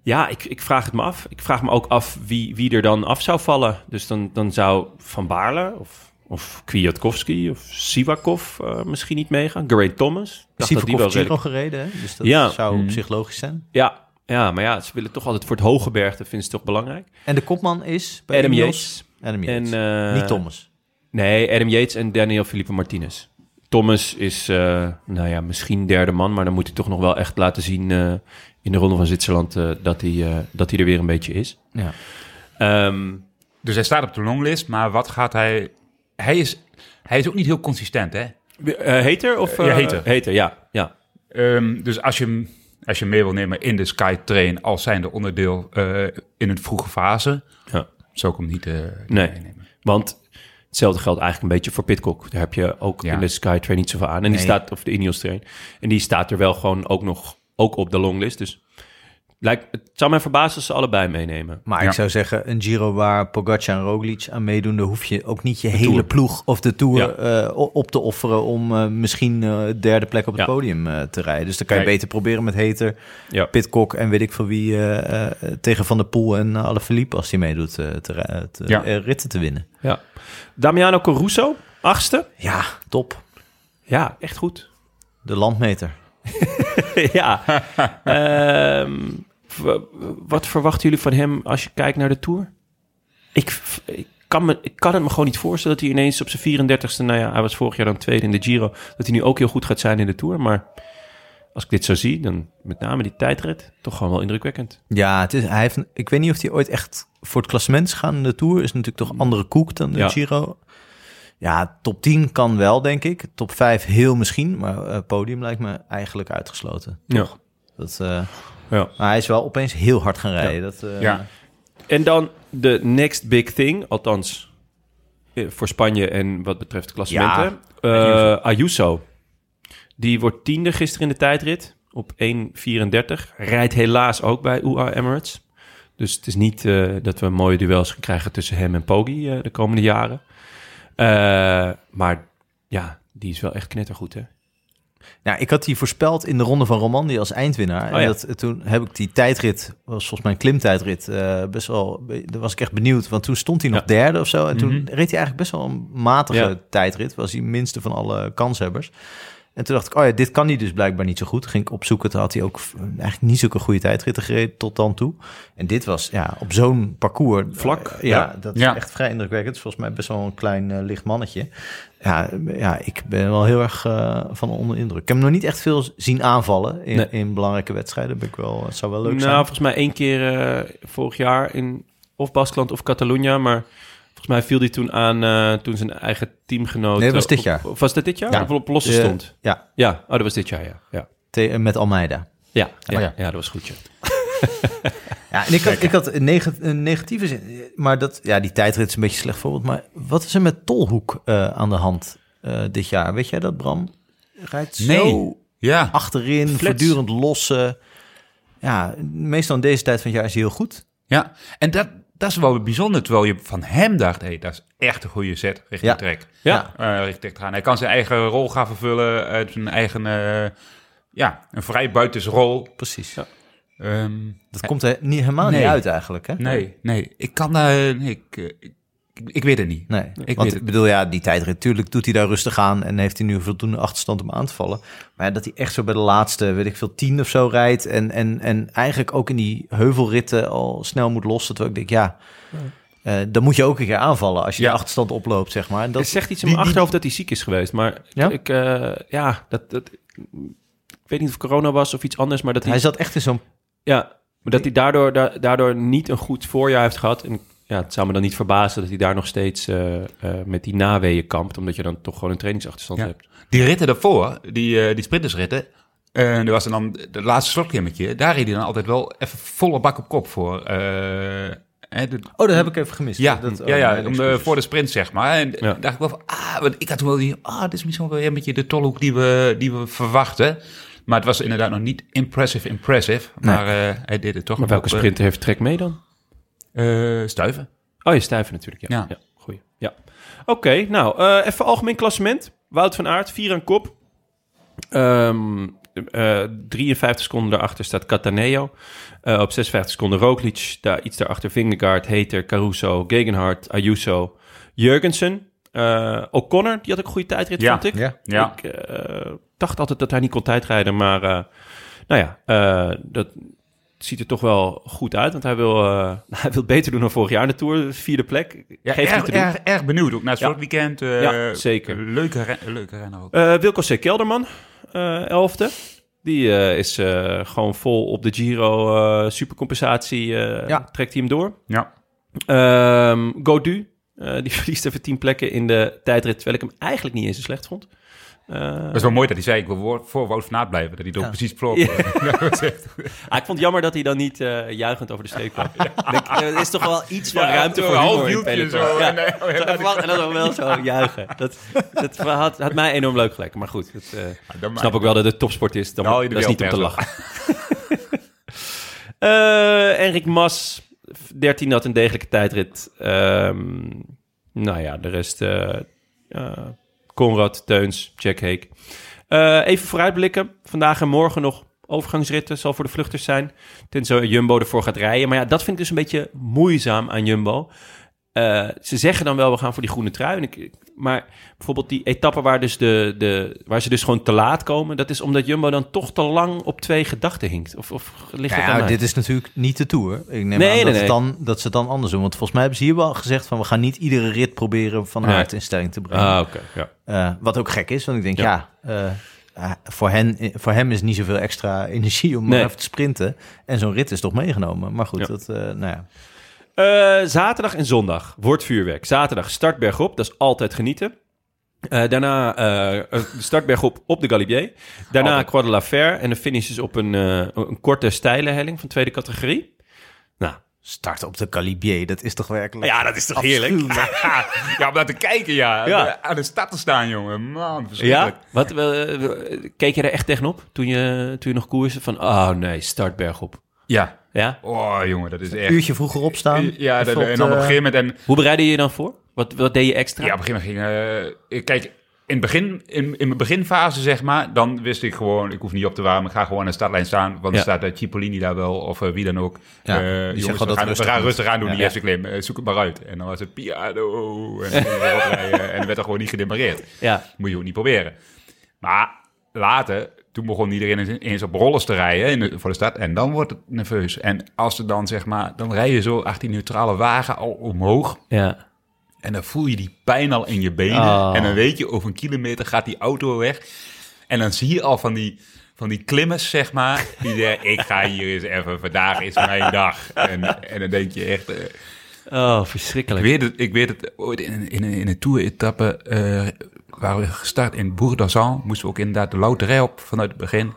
Ja, ik, ik vraag het me af. Ik vraag me ook af wie, wie er dan af zou vallen. Dus dan, dan zou Van Baarle of, of Kwiatkowski of Sivakov eh, misschien niet meegaan. Geraint Thomas. Sivakov wel Giro redelijk- gereden, hè? dus dat Ja. zou op Mm. zich logisch zijn. Ja, ja, maar ja, ze willen toch altijd voor het hoge berg. Dat vinden ze toch belangrijk. En de kopman is bij Adam? Yates. Adam En, Yates. eh, niet Thomas. Nee, Adam Yates en Daniel Felipe Martinez. Thomas is, eh, nou ja, misschien derde man, maar dan moet hij toch nog wel echt laten zien eh, in de Ronde van Zwitserland eh, dat, hij, eh, dat hij er weer een beetje is. Ja. Ehm, Dus hij staat op de longlist, maar wat gaat hij... Hij is, hij is ook niet heel consistent, hè? Heter of? Ja, eh, Heter. Heter, ja. ja. Ehm, dus als je, hem- als je mee wil nemen in de Skytrain als zijnde onderdeel eh, in een vroege fase, Ja. zou ik hem niet, eh, niet Nee. meenemen. Want hetzelfde geldt eigenlijk een beetje voor Pitcock. Daar heb je ook Ja. in de Skytrain niet zoveel aan. En die staat, of de Ineos train. En die staat er wel gewoon ook nog ook op de longlist. Dus lijkt, het zou mij verbazen als ze allebei meenemen. Maar Ja. ik zou zeggen, een Giro waar Pogacar en Roglic aan meedoen... dan hoef je ook niet je hele Tour. ploeg of de Tour Ja. eh, op te offeren... om eh, misschien eh, derde plek op het Ja. podium eh, te rijden. Dus dan kan je beter proberen met Heter, Ja. Pitcock... en weet ik veel wie tegen Van der Poel en Alaphilippe... als die meedoet eh, te, ri- te- Ja. eh, ritten te winnen. Ja. Damiano Caruso, achtste. Ja, top. Ja, echt goed. De landmeter. ja. Ehm, wat verwachten jullie van hem als je kijkt naar de Tour? Ik, ik, kan me, ik kan het me gewoon niet voorstellen dat hij ineens op zijn 34ste... Nou ja, hij was vorig jaar dan tweede in de Giro... dat hij nu ook heel goed gaat zijn in de Tour. Maar als ik dit zo zie, dan met name die tijdrit... toch gewoon wel indrukwekkend. Ja, het is, hij heeft, ik weet niet of hij ooit echt voor het klassement gaan in de Tour. Is natuurlijk toch andere koek dan de Ja. Giro. Ja, top 10 kan wel, denk ik. Top 5 heel misschien, maar eh, podium lijkt me eigenlijk uitgesloten. Ja. Dat, eh, ja. maar hij is wel opeens heel hard gaan rijden. Dat, eh, Ja. En dan de next big thing, althans voor Spanje en wat betreft klassementen. Ja. Ayuso, die wordt tiende gisteren in de tijdrit op 1.34. Rijdt helaas ook bij UAE Emirates. Dus het is niet dat we mooie duels gaan krijgen tussen hem en Poggi eh, de komende jaren. Eh, maar ja, die is wel echt knettergoed, hè? Ja, ik had die voorspeld in de ronde van Romandie als eindwinnaar. Oh en dat, toen heb ik die tijdrit, was volgens mij een klimtijdrit, eh, best wel, daar was ik echt benieuwd. Want toen stond hij nog Ja. derde of zo. En toen Mhm. reed hij eigenlijk best wel een matige Ja. tijdrit. Was hij minste van alle kanshebbers. En toen dacht ik, oh ja, dit kan hij dus blijkbaar niet zo goed. Ging ik opzoeken, toen had hij ook eigenlijk niet zulke goede tijdritten gereden tot dan toe. En dit was ja, op zo'n parcours. Vlak, eh, ja, ja. dat is Ja. echt vrij indrukwekkend. Volgens mij best wel een klein eh, licht mannetje. Ja, ja, ik ben wel heel erg eh, van onder indruk. Ik heb hem nog niet echt veel zien aanvallen in, Nee. in belangrijke wedstrijden. Ben ik wel, het zou wel leuk nou, zijn. volgens mij één keer vorig jaar in of Baskeland of Catalunya, maar volgens mij viel hij toen aan eh, toen zijn eigen teamgenoot. Nee, dat was eh, dit op- jaar. Of was dat dit jaar? Ja. Of op losse stond? Ja, Ja, oh, dat was dit jaar, ja. Ja, te- eh, met Almeida. ja, ja, Oh ja. ja, dat was goed, ja. Ja, en ik had, ik had een, neg- een negatieve zin. Maar dat, ja, die tijdrit is een beetje slecht voorbeeld. Maar wat is er met Tolhoek eh, aan de hand eh, dit jaar? Weet jij dat, Bram? Rijdt zo Nee. Ja. achterin, Flits. voortdurend lossen. Ja, meestal in deze tijd van het jaar is hij heel goed. ja, en dat, dat is wel bijzonder. Terwijl je van hem dacht, hé, dat is echt een goede set richting Ja. trek. Ja, eh richting gaan. Hij kan zijn eigen rol gaan vervullen, uit zijn eigen, eh, ja, een vrij buitensrol. Precies. Ja. Ehm, Dat komt er niet, helemaal Nee. niet uit eigenlijk, hè? nee, nee, ik kan daar, ik, eh, ik, ik, ik weet het niet. Nee, Ik want weet het. bedoel, ja, die tijdrit, tuurlijk doet hij daar rustig aan en heeft hij nu voldoende achterstand om aan te vallen. Maar ja, dat hij echt zo bij de laatste, weet ik veel, tien of zo rijdt en, en, en eigenlijk ook in die heuvelritten al snel moet lossen. Terwijl ik denk, ja, eh, dan moet je ook een keer aanvallen als je Ja. de achterstand oploopt, zeg maar. En dat zegt iets in mijn die- achterhoofd dat hij ziek is geweest. Maar Ja? ik, eh, ja, dat, dat, ik weet niet of corona was of iets anders, maar dat hij, hij zat echt in zo'n... ja, maar dat hij daardoor, da- daardoor niet een goed voorjaar heeft gehad. En ja, het zou me dan niet verbazen dat hij daar nog steeds eh, eh, met die naweeën kampt, omdat je dan toch gewoon een trainingsachterstand Ja. hebt. Die ritten daarvoor, die, eh, die sprintersritten, en er was er dan de laatste slotklimmetje, daar reed hij dan altijd wel even volle bak op kop voor. eh, hè, de- Oh, dat heb ik even gemist. ja, dat, oh, ja, ja mijn om de, voor de sprint, zeg maar. En Ja. dacht ik wel van, ah, want ik had toen wel die, ah, dit is misschien wel weer een beetje de tolhoek die we, die we verwachten. Maar het was inderdaad nog niet impressive, impressive. Maar eh, hij deed het toch. Maar welke op, sprinter heeft trek mee dan? Eh, stuiven. Oh, je stijven natuurlijk, ja. Ja. ja. goeie. Ja. Oké, nou, eh, even algemeen klassement. Wout van Aert, 4 aan kop. Ehm, eh, 53 seconden daarachter staat Cataneo. Eh, op 56 seconden Roglic. Daar, iets daarachter Vingegaard, Heter, Caruso, Gegenhardt, Ayuso, Jurgensen. Eh, O'Connor, die had ook een goede tijdrit, Ja. vond ik. Ja. Ja. Ik eh, dacht altijd dat hij niet kon tijdrijden, maar eh, nou ja, eh, dat, ziet er toch wel goed uit. Want hij wil, eh, hij wil beter doen dan vorig jaar in de Tour. Vierde plek. Ja, Geeft erg, te doen. erg, erg benieuwd. Ook na het Ja. slotweekend. eh, Ja, zeker. Leuke, ren- leuke renner ook. Eh, Wilco C. Kelderman, elfde. Die is gewoon vol op de Giro supercompensatie. Ja. Trekt hij hem door. ja. Ehm Godu, die verliest even tien plekken in de tijdrit. Terwijl ik hem eigenlijk niet eens zo slecht vond. Eh, Dat is wel mooi dat hij zei, ik wil voor, Wout van Aert blijven. Dat hij het Ja. precies. Ja. Echt- ah, ik vond het jammer dat hij dan niet eh juichend over de streep kwam. Denk, eh, Er is toch wel iets van Ja, ruimte voor humor in peloton. zo. Ja. En, eh, oh ja, Zo wachten en dan wel zo juichen. Dat, dat had, had mij enorm leuk geleken. Maar goed, het, dan ik snap ook wel dat het topsport is. Dan, Nou, dat is niet om te lachen. Enrik Mas, 13 had een degelijke tijdrit. Ehm, nou ja, de rest... Conrad, Teuns, Jack Heek. Eh, even vooruitblikken. Vandaag en morgen nog overgangsritten. Zal voor de vluchters zijn. Tenzij Jumbo ervoor gaat rijden. Maar ja, dat vind ik dus een beetje moeizaam aan Jumbo. Eh, ze zeggen dan wel, we gaan voor die groene trui. En ik, maar bijvoorbeeld die etappe waar, dus de, de, waar ze dus gewoon te laat komen... dat is omdat Jumbo dan toch te lang op twee gedachten hinkt. Of, of ligt het Ja, dit is natuurlijk niet de Tour. Ik neem Nee, aan nee, dat, nee. Het dan, dat ze het dan anders doen. Want volgens mij hebben ze hier wel gezegd van... we gaan niet iedere rit proberen van. Aert in stelling te brengen. Ah, oké. ja. Eh, wat ook gek is, want ik denk, Ja. ja, eh, voor, hen, voor hem is niet zoveel extra energie om maar even te sprinten. En zo'n rit is toch meegenomen. Maar goed, dat, nou ja. Eh, zaterdag en zondag wordt vuurwerk. Zaterdag start bergop, dat is altijd genieten. Eh, daarna eh, een startberg op, de Galibier. Daarna Altijd. Croix de la Fer. En de finish is op een, een korte steile helling van tweede categorie. Nou, Start op de Calibier, dat is toch werkelijk... ja, dat is toch heerlijk? ja, om naar te kijken, ja. Ja. Aan de stad te staan, jongen. Man, Ja? verschrikkelijk. Wat, eh, keek je er echt tegenop toen je, toen je nog koerste? Van, oh nee, startberg op. Ja. Ja? Oh, jongen, dat is Een echt... uurtje vroeger opstaan. Ja, en dan op een gegeven moment... En, Hoe bereidde je je dan voor? Wat, wat deed je extra? Ja, op een gegeven moment ging... eh, kijk, in, het begin, in, in mijn beginfase, zeg maar, dan wist ik gewoon... Ik hoef niet op te warmen, ik ga gewoon aan de startlijn staan. Want Ja. dan staat uh, Cipollini daar wel, of eh, wie dan ook. Ja, Eh, die jongens, zeggen we gaan, we rustig gaan moet. rustig aan doen, Ja. die eerste klim. Zoek het maar uit. En dan was het piano. En. En dan werd er gewoon niet gedemareerd. Ja. Moet je ook niet proberen. Maar later, toen begon iedereen eens- op rollers te rijden in de- voor de stad. En dan wordt het nerveus. En als er dan, zeg maar, dan rij je zo achter die neutrale wagen al omhoog. Ja. En dan voel je die pijn al in je benen. Oh. En dan weet je, over een kilometer gaat die auto weg. En dan zie je al van die, van die klimmers, zeg maar. Die zeggen, ik ga hier eens even, vandaag is mijn dag. En, en dan denk je echt... eh, Oh, ik verschrikkelijk. weet het, ik weet het ooit in, een- in, een- in een tour-etappe eh waren we gestart in Bourg-d'Azan. Moesten we ook inderdaad de loterij op vanuit het begin.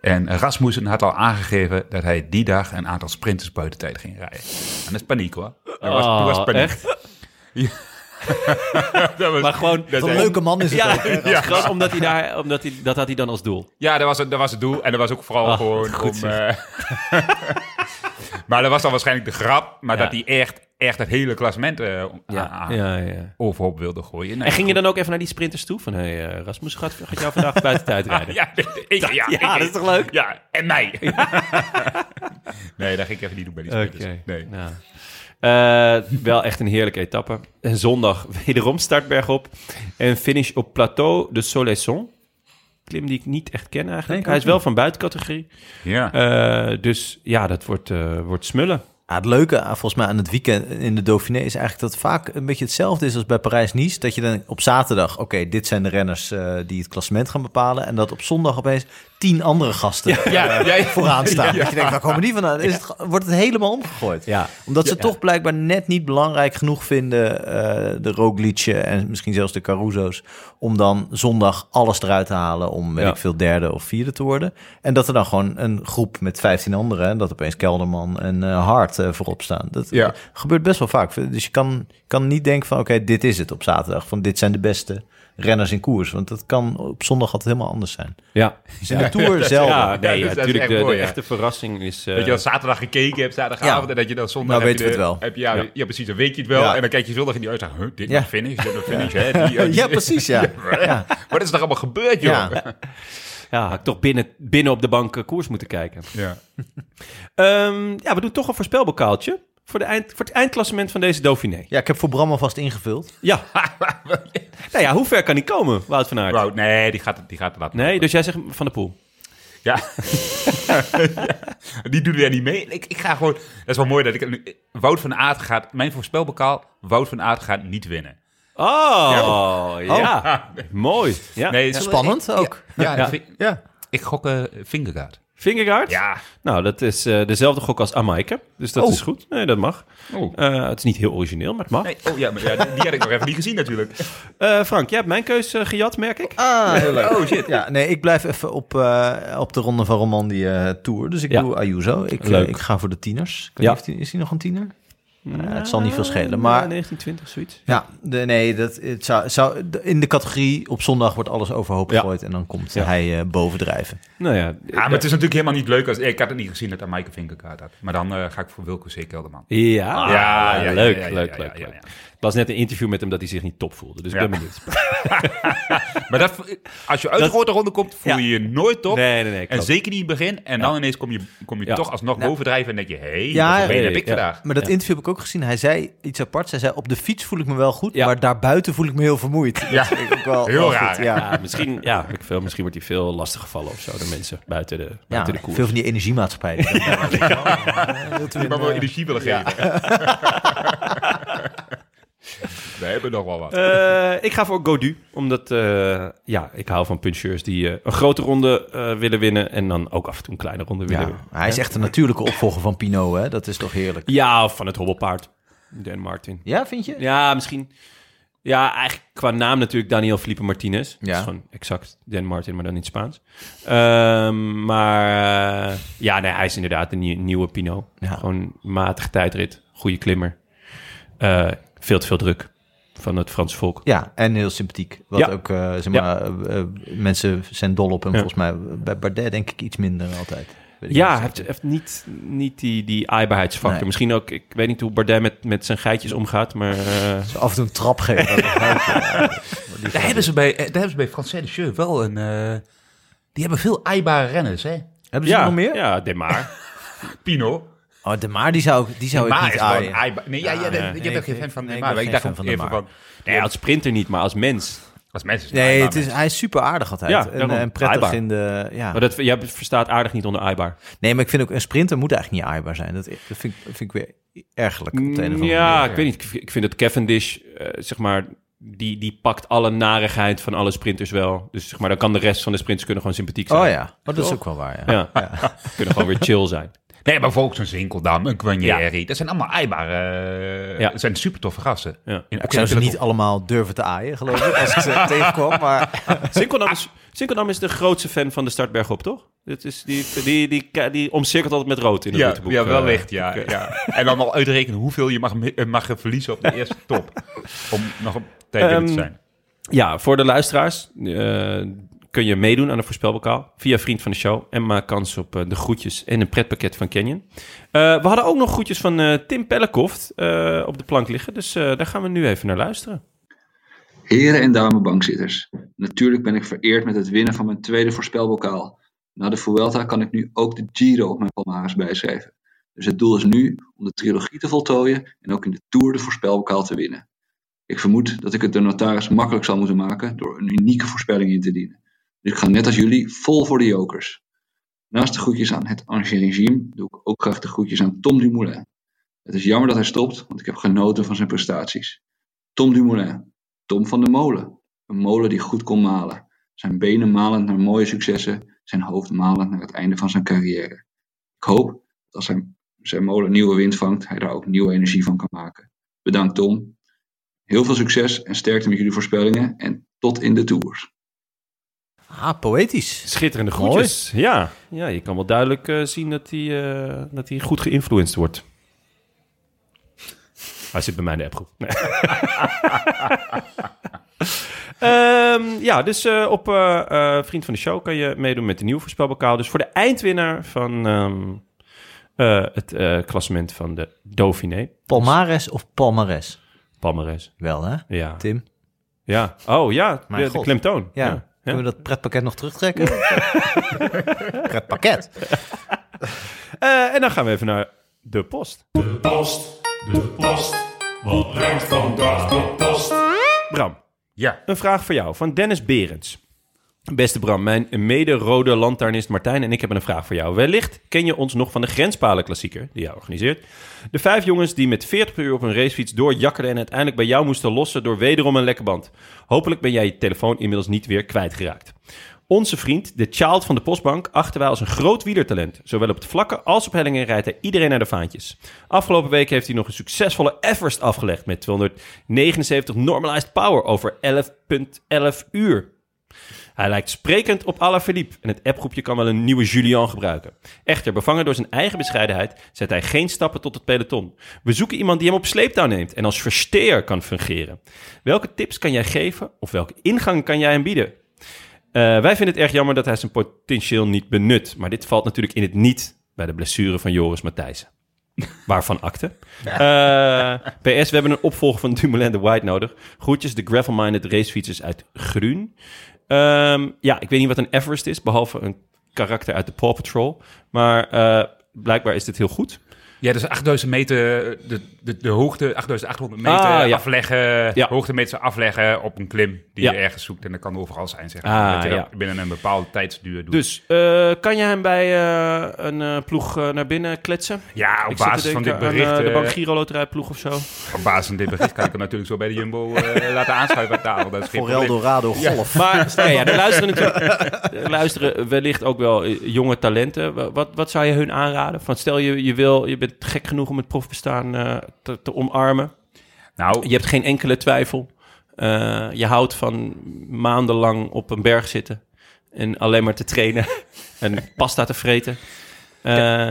En Rasmussen had al aangegeven dat hij die dag een aantal sprinters buiten tijd ging rijden. En dat is paniek hoor. Dat was, Oh, dat was paniek. echt? Dat was, Maar gewoon... dat een leuke man is het Ja, ook, hè? Ja. omdat hij daar, omdat hij, dat had hij dan als doel. Ja, dat was, het, dat was het doel. En dat was ook vooral Ah, gewoon om... eh, maar dat was dan waarschijnlijk de grap. Maar Ja. dat hij echt, echt het hele klassement eh, Ja, aan- ja, ja. overhoop wilde gooien. Nee, En ging je dan ook even naar die sprinters toe? Van, hé hey, eh, Rasmus, gaat, gaat jou vandaag buiten tijd rijden? Ja, ik, ja, ik- dat is toch leuk? Ja, en mij. nee, dat ging ik even niet doen bij die sprinters. Nee. Nou. Eh, wel echt een heerlijke etappe. En zondag wederom startberg op. En finish op Plateau de Soleilson. Klim die ik niet echt ken eigenlijk. Hij is wel van buitencategorie. Ja. Dus ja, dat wordt, wordt smullen. Het leuke ah, volgens mij aan het weekend in de Dauphiné is eigenlijk dat het vaak een beetje hetzelfde is als bij Parijs-Nice. Dat je dan op zaterdag, oké, dit zijn de renners eh, die het klassement gaan bepalen. En dat op zondag opeens tien andere gasten ja, ja, vooraan staan. Ja. Dat je denkt, waar komen die vandaan? Is het, wordt het helemaal omgegooid. Ja. Omdat ze Ja. toch blijkbaar net niet belangrijk genoeg vinden, eh, de Roglic'en en misschien zelfs de Caruso's, om dan zondag alles eruit te halen om, weet Ja. ik veel, derde of vierde te worden. En dat er dan gewoon een groep met 15 anderen, en dat opeens Kelderman en eh Hart eh, voorop staan. Dat Ja. gebeurt best wel vaak. Dus je kan, kan niet denken van, oké, dit is het op zaterdag. Van dit zijn de beste renners in koers. Want dat kan op zondag altijd helemaal anders zijn. Ja, Dus in de Tour zelf. ja, nee, ja, natuurlijk. echt De, mooi, de ja. echte verrassing is... eh, Dat je dan zaterdag gekeken hebt, zaterdagavond, Ja. en dat je dan zondag... Nou heb weten we het wel. Heb je, ja, Ja. ja. precies, dan weet je het wel. Ja. En dan kijk je zondag in die uitzag, huh, dit Ja. finish, dit finish, hè? Die, Ja, precies, ja. ja. Wat is er allemaal gebeurd, joh? Ja. ja, had ik toch binnen, binnen op de bank eh, koers moeten kijken. Ja. Ehm, ja, we doen toch een voorspelbokaaltje voor, de eind, voor het eindklassement van deze Dauphiné. Ja, ik heb voor Bram alvast ingevuld. Ja. nou ja, hoe ver kan hij komen, Wout van Aert? Wout, nee, die gaat, die gaat laten. Nee, dus jij zegt Van de Poel. Ja. Die doen weer niet mee. Ik, ik ga gewoon... Dat is wel mooi dat ik... nu- Wout van Aert gaat... Mijn voorspelbokaal, Wout van Aert gaat niet winnen. Oh, ja. Mooi. Ja. Nee, Spannend ik- ook. Ja, Ja. ik, Ja. ik gok uh, Fingergaard. Fingergaard? Ja. Nou, dat is eh, dezelfde gok als Amaike. Dus dat Oh. is goed. Nee, dat mag. Oh. Eh, het is niet heel origineel, maar het mag. Nee, oh ja, maar ja, die had ik nog even niet gezien natuurlijk. Eh, Frank, jij hebt mijn keus gejat, merk ik. Ah, heel leuk. Oh shit. Ja, nee, ik blijf even op, eh, op de ronde van Romandie eh, Tour. Dus ik Ja. doe Ayuso. Ik, Leuk. ik ga voor de tieners. Ik weet Ja. niet is hij nog een tiener? Eh, het zal niet veel schelen. Maar 1920, zoiets. ja, de, nee, dat, het zou, zou, in de categorie op zondag wordt alles overhoop Ja. gegooid. En dan komt Ja. hij eh, bovendrijven. Nou ja. Ja, maar het is natuurlijk helemaal niet leuk als... Ik had het niet gezien dat Maaike Fingergaard had. Maar dan eh, ga ik voor Wilco C. Kelderman. Ja, Ja, ja, ja, leuk, ja, ja, leuk, ja, leuk, ja, ja. Las net een interview met hem dat hij zich niet top voelde. Dus Ja. ik ben benieuwd. Maar dat, als je uit de Dat- grote ronde komt, voel je je nooit top. Nee, nee, nee. En zeker niet in het begin. En dan ineens kom je, kom je Ja. toch alsnog bovendrijven en denk je... Hé, hey, Ja, wat heb ik ja. vandaag. Maar dat Ja. interview heb ik ook gezien. Hij zei iets aparts. Hij zei, op de fiets voel ik me wel goed. Ja. Maar daarbuiten voel ik me heel vermoeid. Ja. Ook wel, Heel raar? Ja. Ja, misschien, ja, ik veel, misschien wordt hij veel lastig gevallen of zo. De mensen buiten de, Ja, buiten de koers. veel van die energiemaatschappij. die dan- wilt u Die een, maar wel energie willen geven. We hebben nog wel wat. Eh, ik ga voor Godu, omdat eh, ja, ik hou van puncheurs die eh, een grote ronde eh, willen winnen en dan ook af en toe een kleine ronde willen Ja, winnen. hij is echt een natuurlijke opvolger van Pinot, hè? Dat is toch heerlijk. Ja, of van het hobbelpaard, Dan Martin. Ja, vind je? Ja, misschien. Ja, eigenlijk qua naam natuurlijk Daniel Felipe Martinez. Dat Ja. is gewoon exact Dan Martin, maar dan in Spaans. Ehm, maar eh, ja, nee, hij is inderdaad een nieuw- nieuwe Pinot. Ja. Gewoon matig tijdrit, goede klimmer. Eh, veel te veel druk van het Franse volk. Ja, en heel sympathiek. Wat Ja. ook, eh, zeg Ja. maar, eh, eh, mensen zijn dol op hem. Ja. Volgens mij bij Bardet denk ik iets minder altijd. Weet ik Ja, hij heeft, heeft niet, niet die, die aaibaarheidsfactor. Nee. Misschien ook, ik weet niet hoe Bardet met, met zijn geitjes omgaat, maar... eh, Zo af en toe een trap geven. Daar hebben ze bij, daar hebben ze bij Francais de Jeu wel een... eh, die hebben veel aaibare renners, hè? Hebben ze ja, nog meer? Ja, Demar. Pino. Oh, de Maar die zou, die zou ik Maar niet gewoon aaien. Nee, ja, ja, Ja, je nee, bent nee, geen fan van nee, de ik Maar. ben Ik geen dacht fan ook van de Maar. van... Nee, als sprinter niet, maar als mens. Als mensen is Nee, het is, hij is super aardig altijd. Ja, en, en prettig Aaibaar. in de... Ja. Maar dat, jij verstaat aardig niet onder aaibaar. Nee, maar ik vind ook een sprinter moet eigenlijk niet aaibaar zijn. Dat, dat vind, ik, vind ik weer ergerlijk op de een of andere Ja, manier. ik weet niet. Ik vind dat Cavendish, eh, zeg maar, die, die pakt alle narigheid van alle sprinters wel. Dus zeg maar, dan kan de rest van de sprinters kunnen gewoon sympathiek zijn. Oh ja, maar dat is ook wel waar. Ja. Ja, kunnen gewoon weer chill zijn. Nee, maar bijvoorbeeld zo'n Zinkeldam, een Guarnieri. Dat zijn allemaal aaibare... eh, Ja. Dat zijn super toffe gasten. Ja. In, Ik zou ze niet allemaal durven te aaien, geloof ik, als ik ze tegenkwam. Maar Sinkeldam is, Sinkeldam is de grootste fan van de startberg op, toch? Dat is die, die, die, die, omcirkelt altijd met rood in het Ja, routeboek. ja, eh. wellicht, ja, ik, eh, ja. En dan al uitrekenen hoeveel je mag, eh, mag verliezen op de eerste top. Om nog op tijd binnen te Ehm, zijn. Ja, voor de luisteraars eh, kun je meedoen aan de voorspelbokaal via Vriend van de Show. En maak kans op eh, de groetjes en een pretpakket van Canyon. Eh, we hadden ook nog groetjes van eh, Tim Pellekoft op de plank liggen. Dus daar gaan we nu even naar luisteren. Heren en dames bankzitters, natuurlijk ben ik vereerd met het winnen van mijn tweede voorspelbokaal. Na de Vuelta kan ik nu ook de Giro op mijn palmares bijschrijven. Dus het doel is nu om de trilogie te voltooien en ook in de Tour de voorspelbokaal te winnen. Ik vermoed dat ik het de notaris makkelijk zal moeten maken door een unieke voorspelling in te dienen. Dus ik ga net als jullie vol voor de jokers. Naast de groetjes aan het Ancien Regime doe ik ook graag de groetjes aan Tom Dumoulin. Het is jammer dat hij stopt, want ik heb genoten van zijn prestaties. Tom Dumoulin, Tom van de Molen. Een molen die goed kon malen. Zijn benen malend naar mooie successen, zijn hoofd malend naar het einde van zijn carrière. Ik hoop dat als zijn, zijn molen nieuwe wind vangt, hij daar ook nieuwe energie van kan maken. Bedankt Tom. Heel veel succes en sterkte met jullie voorspellingen en tot in de tours. Ah, poëtisch. Schitterende groetjes. Ja, ja, je kan wel duidelijk eh, zien dat hij, eh, dat hij goed geïnfluenced wordt. Hij zit bij mij in de appgroep. Nee. Ehm, ja, dus eh, op eh, eh, Vriend van de Show kan je meedoen met de nieuwe voorspelbokaal. Dus voor de eindwinnaar van ehm, eh, het eh, klassement van de Dauphiné. Palmares of palmares? Palmares. Wel, hè, Ja. Tim? ja. Oh ja, de, de klemtoon. Ja. ja. Kunnen we dat pretpakket nog terugtrekken? pretpakket? Eh, en dan gaan we even naar de post. Post, de post. Wat brengt vandaag de post? Bram, Ja. een vraag voor jou van Dennis Berends. Beste Bram, mijn mede-rode lantaarnist Martijn en ik hebben een vraag voor jou. Wellicht ken je ons nog van de Grenspalen klassieker die jij organiseert. De vijf jongens die met 40 per uur op een racefiets doorjakkerden en uiteindelijk bij jou moesten lossen door wederom een lekke band. Hopelijk ben jij je telefoon inmiddels niet weer kwijtgeraakt. Onze vriend, de child van de postbank, achten wij als een groot wielertalent. Zowel op het vlakke als op hellingen rijdt hij iedereen naar de vaantjes. Afgelopen week heeft hij nog een succesvolle Everest afgelegd met 279 normalized power over 11,11 uur. Hij lijkt sprekend op Alaphilippe en het appgroepje kan wel een nieuwe Julian gebruiken. Echter, bevangen door zijn eigen bescheidenheid, zet hij geen stappen tot het peloton. We zoeken iemand die hem op sleeptouw neemt en als versteer kan fungeren. Welke tips kan jij geven of welke ingang kan jij hem bieden? Eh, wij vinden het erg jammer dat hij zijn potentieel niet benut. Maar dit valt natuurlijk in het niet bij de blessure van Joris Matthijssen. Waarvan akte. Eh, PS, we hebben een opvolger van Dumoulin de White nodig. Groetjes, de gravel-minded racefietsers uit Groen. Ehm, ja, ik weet niet wat een Everest is, behalve een karakter uit de Paw Patrol. Maar eh, blijkbaar is dit heel goed. Ja, dus 8000 meter, de, de, de hoogte, 8800 meter Ah, ja. afleggen, Ja. hoogtemeters afleggen op een klim die Ja. je ergens zoekt. En dat kan overal zijn, zeg Ah, maar. dat je ja. dat binnen een bepaalde tijdsduur doet. Dus eh, kan je hem bij eh, een eh, ploeg eh, naar binnen kletsen? ja, op Ik basis van dit aan, bericht, eh, de eh, Bank Giro Loterij ploeg of zo. op basis van dit bericht kan ik hem natuurlijk zo bij de Jumbo eh, laten aanschuiven aan tafel. Dat is geen Voor. Eldorado Golf. Maar ja, ja, er luisteren natuurlijk er luisteren wellicht ook wel eh, jonge talenten. Wa- Wat, wat zou je hun aanraden? Van stel je, je, wil, je bent gek genoeg om het profbestaan eh, te, te omarmen. Nou, Je hebt geen enkele twijfel. Eh, je houdt van maandenlang op een berg zitten en alleen maar te trainen en pasta te vreten. Eh,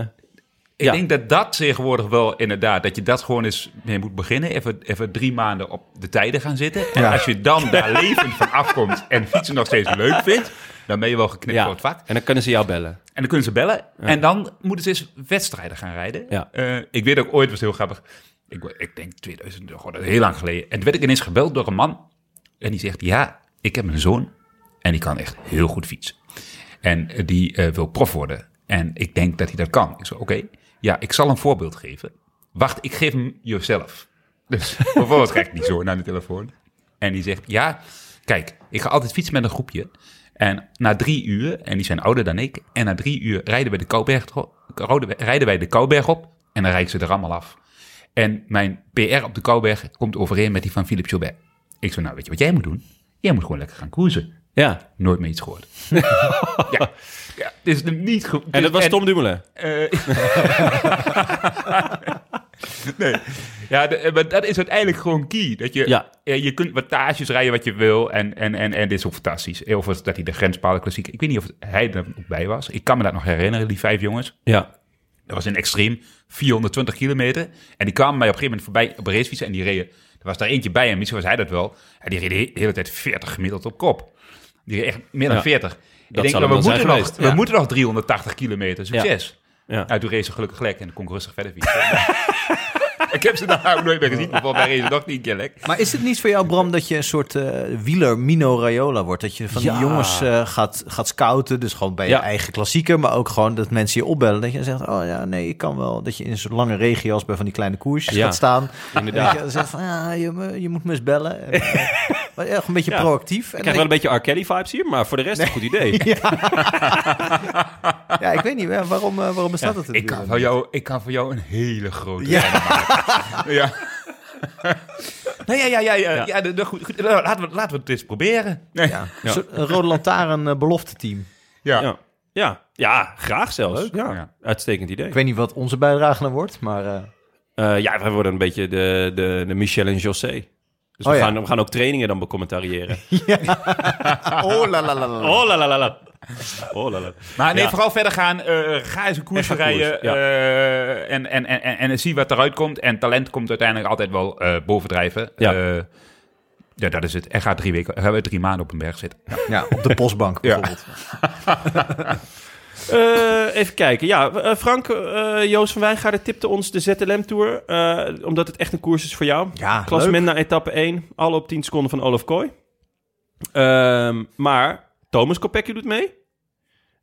Ik Ja. denk dat dat tegenwoordig wel inderdaad, dat je dat gewoon eens mee moet beginnen. Even, even drie maanden op de tijden gaan zitten. En Ja. als je dan daar levend van afkomt en fietsen nog steeds leuk vindt, dan ben je wel geknipt ja. voor het vak. En dan kunnen ze jou bellen. En dan kunnen ze bellen. En dan moeten ze eens wedstrijden gaan rijden. Ja. Eh, ik weet ook ooit, was heel grappig. Ik, ik denk 2000, gewoon dat is heel lang geleden. En toen werd ik ineens gebeld door een man. En die zegt, ja, ik heb een zoon. En die kan echt heel goed fietsen. En eh, die eh, wil prof worden. En ik denk dat hij dat kan. Ik zei, oké, ja, ik zal een voorbeeld geven. Wacht, ik geef hem jezelf. Dus bijvoorbeeld krijg ik die zoon aan de telefoon. En die zegt, ja, kijk, ik ga altijd fietsen met een groepje. En na drie uur, en die zijn ouder dan ik, en na drie uur rijden wij de Kouberg, tro- rijden wij de Kouberg op en dan rijden ze er allemaal af. En mijn PR op de Kouberg komt overeen met die van Philippe Joubert. Ik zei, nou weet je wat jij moet doen? Jij moet gewoon lekker gaan cruisen. Ja. Nooit meer iets gehoord. ja, ja, het is hem niet goed. En dat was Tom Dumoulin. Eh, nee. Ja, de- maar dat is uiteindelijk gewoon key. Dat je, Ja. eh, je kunt wattages rijden wat je wil. En, en, en, en dit is ook fantastisch. Of was dat hij de grenspalen klassiek. Ik weet niet of hij er ook bij was. Ik kan me dat nog herinneren, die vijf jongens. Ja. Dat was een extreem 420 kilometer. En die kwamen mij op een gegeven moment voorbij op een racefiets. En die reden, er was daar eentje bij. En misschien was hij dat wel. En die reden de hele tijd 40 gemiddeld op kop. Die echt meer dan Ja. 40. Ik denk, we, moeten nog, we Ja. moeten nog 380 kilometer. Succes. Ja. Nou, toen ze gelukkig lek en dan kon ik rustig verder fietsen. ik heb ze ook nooit meer gezien, maar volgens mij nog keer lek. Maar is het niet voor jou, Bram, dat je een soort eh, wieler Mino Raiola wordt? Dat je van Ja. die jongens eh, gaat, gaat scouten, dus gewoon bij je Ja. eigen klassieker, maar ook gewoon dat mensen je opbellen. Dat je zegt, oh ja, nee, ik kan wel. Dat je in zo'n lange regio als bij van die kleine koersjes Ja. gaat staan. Inderdaad. Dat je zegt van, ja, je, je moet me eens bellen. En, eh, maar echt een beetje proactief. Ik En krijg wel een beetje R. Kelly vibes hier, maar voor de rest een goed idee. ja, ik weet niet, waarom, waarom bestaat dat? Ik kan, van jou, ik kan voor jou een hele grote Ja. maken. ja. Nee, ja, ja, ja, ja, Ja. ja. de- de- goed, goed, nou, laten, we, laten we het eens proberen. Nee. Ja. Ja. Zo- Een Rode Lantaarn eh, belofte team. Ja. Ja. Ja. ja, graag zelfs. Leuk. Ja. Ja. Uitstekend idee. Ik weet niet wat onze bijdrage dan wordt, maar... eh, Eh, ja, wij worden een beetje de, de, de Michel en José. Dus we, Oh ja. gaan, we gaan ook trainingen dan becommentariëren. oh, la la la la. Oh la la la la. Oh la la. Maar nee, Ja. vooral verder gaan. eh, ga eens een koers En ga rijden. koers, ja. eh, en, en, en, en, en zie wat eruit komt. En talent komt uiteindelijk altijd wel eh, bovendrijven. Ja. Eh, ja, dat is het. En ga drie, weken, gaan we drie maanden op een berg zitten. Ja. Ja, op de postbank bijvoorbeeld. Eh, even kijken. Ja, Frank, eh, Joost van Wijngaarden tipte ons de ZLM-tour. eh, omdat het echt een koers is voor jou. Ja, Klassement na etappe 1. Alle op 10 seconden van Olaf Kooi. Ehm, maar Thomas Kopecky doet mee.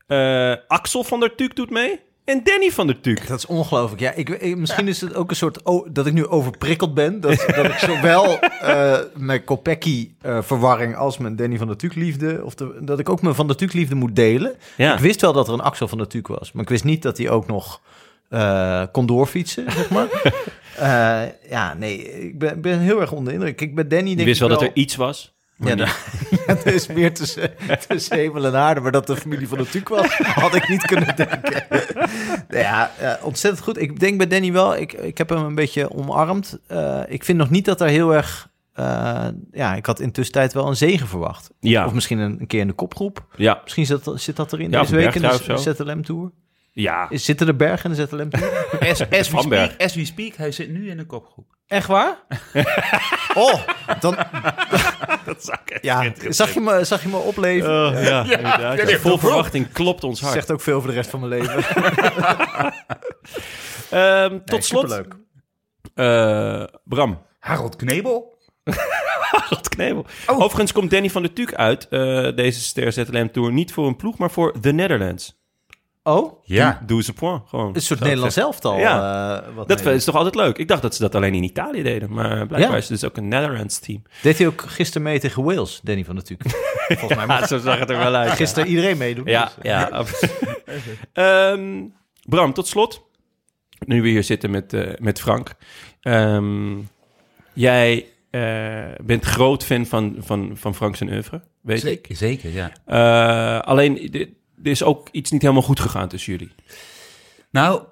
Eh, Axel van der Tuuk doet mee. en Danny van der Tuuk. Dat is ongelooflijk. Ja, ik, ik- misschien is het ook een soort o- dat ik nu overprikkeld ben. Dat, dat ik zowel eh, mijn Kopecky-verwarring als mijn Danny van der Tuuk liefde... of de, dat ik ook mijn Van der Tuuk liefde moet delen. Ja. Ik wist wel dat er een Axel van der Tuuk was. Maar ik wist niet dat hij ook nog eh, kon doorfietsen, zeg maar. Eh, ja, nee, ik ben, ben heel erg onder de indruk. Ik ben Danny denk Je wist wel dat er iets was. Ja, nou, er is meer tussen, tussen hemel en aarde, maar dat de familie van de Tuuk was, had ik niet kunnen denken. Nou ja, ontzettend goed. Ik denk bij Danny wel, ik, ik heb hem een beetje omarmd. Eh, ik vind nog niet dat er heel erg... eh, ja, ik had intussen tijd wel een zegen verwacht. Ja, Of misschien een, een keer in de kopgroep. ja, Misschien zit, dat- zit dat erin Ja, deze een week in de zo. ZLM-tour. ja. Is, zitten er bergen in de ZLM-tour? As, as, we speak, as we speak, hij zit nu in de kopgroep. Echt waar? Oh, dan... Dat zou ik echt Ja, zag je me, zag je me opleven? Oh, ja, inderdaad. ja, ja, Vol verwachting klopt ons hart. Zegt ook veel voor de rest van mijn leven. Ehm, tot Nee, slot, eh, Bram. Harold Knebel? Harold Knebel. Overigens komt Danny van der Tuuk uit, eh, deze Ster ZLM Tour, niet voor een ploeg, maar voor The Netherlands. Oh, Ja. Doe ze point, gewoon. een soort Nederlands elftal. Ja. eh, wat Dat Nederland- is toch altijd leuk? Ik dacht dat ze dat alleen in Italië deden, maar blijkbaar Ja. is het dus ook een Netherlands team. Deed hij ook gisteren mee tegen Wales, Danny van der Tuuk? Volgens mij mag zo zag het er wel uit. gisteren iedereen meedoen. Ja, dus, eh, ja. Ehm, Bram, tot slot. Nu we hier zitten met, eh, met Frank. Ehm, jij eh, bent groot fan van, van, van Frank zijn oeuvre, weet ik. Zeker, zeker, ja. Eh, alleen, er er is ook iets niet helemaal goed gegaan tussen jullie. Nou,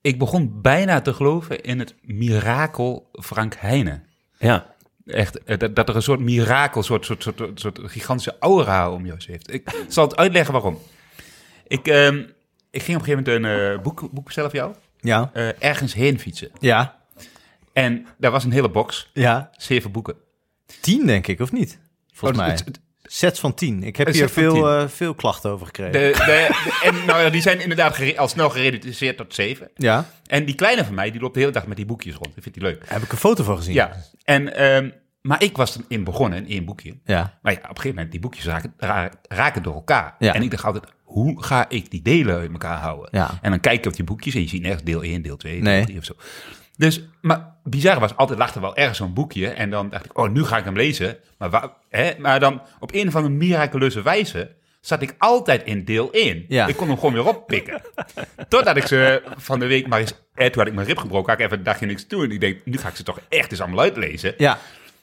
ik begon bijna te geloven in het mirakel Frank Heijnen. Ja, Echt, eh, dat, dat er een soort mirakel, soort, soort, soort, soort gigantische aura om Joost heeft. Ik zal het uitleggen waarom. Ik, ehm, ik ging op een gegeven moment een eh, boek, boek bestellen voor jou. ja, eh, ergens heen fietsen. ja, En daar was een hele box, ja. zeven boeken. Tien denk ik, of niet? Volgens Oh, mij. het- het- Sets van tien. Ik heb Een hier veel, eh, veel klachten over gekregen. De, de, de- en nou, ja, die zijn inderdaad gere- al snel gereduceerd tot zeven. Ja, En die kleine van mij, die loopt de hele dag met die boekjes rond. Ik vind die leuk. daar heb ik een foto van gezien. Ja, en, ehm, maar ik was erin begonnen, in één boekje. Ja, Maar ja, op een gegeven moment, die boekjes raken, ra- raken door elkaar. Ja. En ik dacht altijd, hoe ga ik die delen uit elkaar houden? Ja. En dan kijk je op die boekjes en je ziet nergens deel 1, deel 2, Nee. deel 3 of zo. Dus, maar bizar was, altijd lag er wel ergens zo'n boekje. En dan dacht ik, oh, nu ga ik hem lezen. Maar, waar, hè? maar dan op een of andere miraculeuze wijze zat ik altijd in deel 1. Ja. Ik kon hem gewoon weer oppikken. Totdat ik ze van de week maar eens... Eh, toen had ik mijn rib gebroken, had ik even een dagje niks te doen. En ik denk, nu ga ik ze toch echt eens allemaal uitlezen. ja.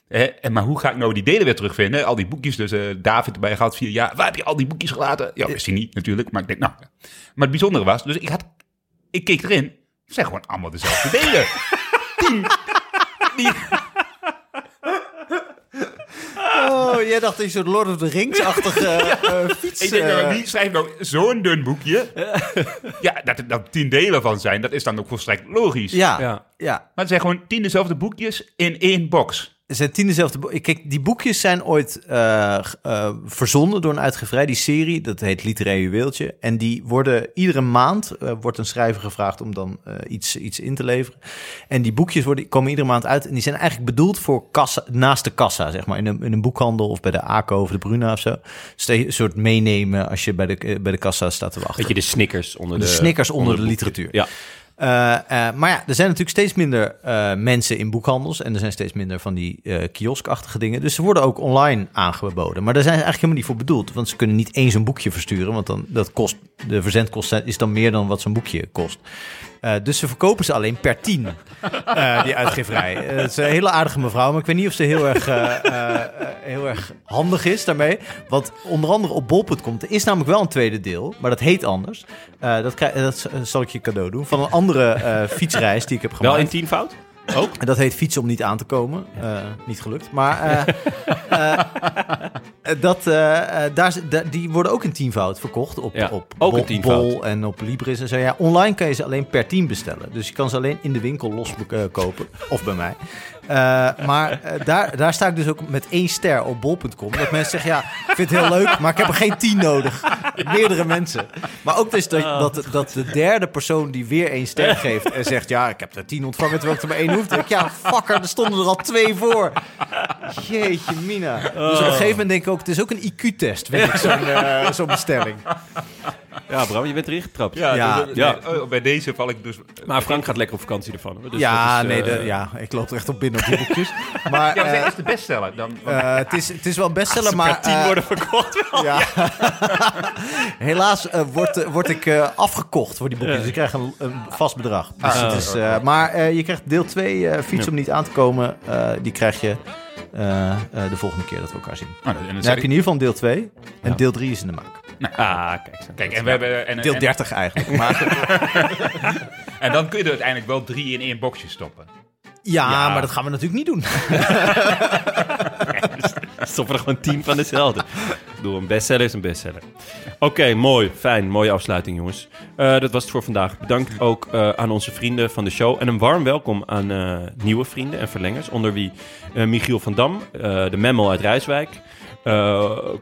Hè, en maar hoe ga ik nou die delen weer terugvinden? Al die boekjes, dus eh, David erbij gehad, vier jaar. Waar heb je al die boekjes gelaten? Ja, wist hij niet natuurlijk, maar ik denk, nou. Maar het bijzondere was, dus ik had, ik keek erin, het zijn gewoon allemaal dezelfde delen. Tien. Die, Oh, jij dacht dat je zo'n Lord of the Rings-achtige eh, fiets... ik denk, eh, nou, wie schrijft nou zo'n dun boekje? Ja, dat er dan tien delen van zijn, dat is dan ook volstrekt logisch. ja, Ja. ja. Maar het zijn gewoon tien dezelfde boekjes in één box. Zijn tien dezelfde boeken. Kijk, die boekjes zijn ooit eh, eh, verzonden door een uitgeverij. Die serie, dat heet Literair Juweeltje. En die worden iedere maand, eh, wordt een schrijver gevraagd om dan iets, iets in te leveren. En die boekjes worden, komen iedere maand uit. En die zijn eigenlijk bedoeld voor kassa, naast de kassa, zeg maar. In een, in een boekhandel of bij de ACO of de Bruna of zo. Dus een soort meenemen als je bij de, bij de kassa staat te wachten. weet je, de Snickers onder De de... Snickers onder de boekjes. literatuur. Ja, maar ja, er zijn natuurlijk steeds minder eh, mensen in boekhandels. En er zijn steeds minder van die eh kioskachtige dingen. Dus ze worden ook online aangeboden. Maar daar zijn ze eigenlijk helemaal niet voor bedoeld. Want ze kunnen niet eens een boekje versturen. Want dan, dat kost, de verzendkosten is dan meer dan wat zo'n boekje kost. Eh, dus ze verkopen ze alleen per tien, eh, die uitgeverij. Eh, het is een hele aardige mevrouw, maar ik weet niet of ze heel erg, heel erg handig is daarmee. Want onder andere op bol.com, er is namelijk wel een tweede deel, maar dat heet anders. Dat, krijg, dat zal ik je cadeau doen, van een andere fietsreis die ik heb gemaakt. wel in tienvoud? Ook? En dat heet fietsen om niet aan te komen. Eh, niet gelukt. Maar eh, eh, dat, daar, die worden ook in tienvoud verkocht. Op, Ja, op ook Bol- en op Libris en zo. Ja, online kan je ze alleen per team bestellen. Dus je kan ze alleen in de winkel los kopen. Of bij mij. Eh, maar eh, daar, daar sta ik dus ook met één ster op bol.com. Dat mensen zeggen, ja, ik vind het heel leuk, maar ik heb er geen tien nodig. Meerdere mensen. Maar ook dus dat, dat, de derde persoon die weer één ster geeft en zegt, ja, ik heb er tien ontvangen terwijl ik er maar één denk ik, ja, fucker, er stonden er al twee voor. Jeetje, Mina. Dus op een gegeven moment denk ik ook, het is ook een IQ-test, vind ik, zo'n zo'n bestelling. Ja, Bram, je bent erin getrapt. Ja, Ja. dus- Ja. nee, oh, bij deze val ik dus... Maar Frank gaat lekker op vakantie ervan. hoor. Dus ja, dat is, nee, eh, de, ja, ik loop er echt op binnen op die boekjes. Maar Ja, eh, dat is de bestseller. Dan, eh, het, is, het is wel een bestseller, maar... tien eh, worden verkocht. Ja. Helaas eh, word, eh, word ik eh, afgekocht voor die boekjes. Dus ik krijg een, een vast bedrag. Dus Ah. het is, eh, maar eh, je krijgt deel 2, eh, fiets Ja. om niet aan te komen. eh, die krijg je eh, eh, de volgende keer dat we elkaar zien. Oh, en dan heb je ik- in ieder geval een deel 2. En Ja. deel 3 is in de maak. Ah, kijk. zo. Kijk, en we hebben... En, Deel en, 30 eigenlijk. Maar, en dan kun je er uiteindelijk wel drie in één boxje stoppen. ja, Ja. maar dat gaan we natuurlijk niet doen. Stoppen er gewoon tien van dezelfde. Bedoel, een bestseller is een bestseller. Oké, mooi. Fijn. Mooie afsluiting, jongens. Eh, dat was het voor vandaag. Bedankt ook eh, aan onze vrienden van de show. En een warm welkom aan eh, nieuwe vrienden en verlengers. Onder wie Michiel van Dam, de Memmel uit Rijswijk.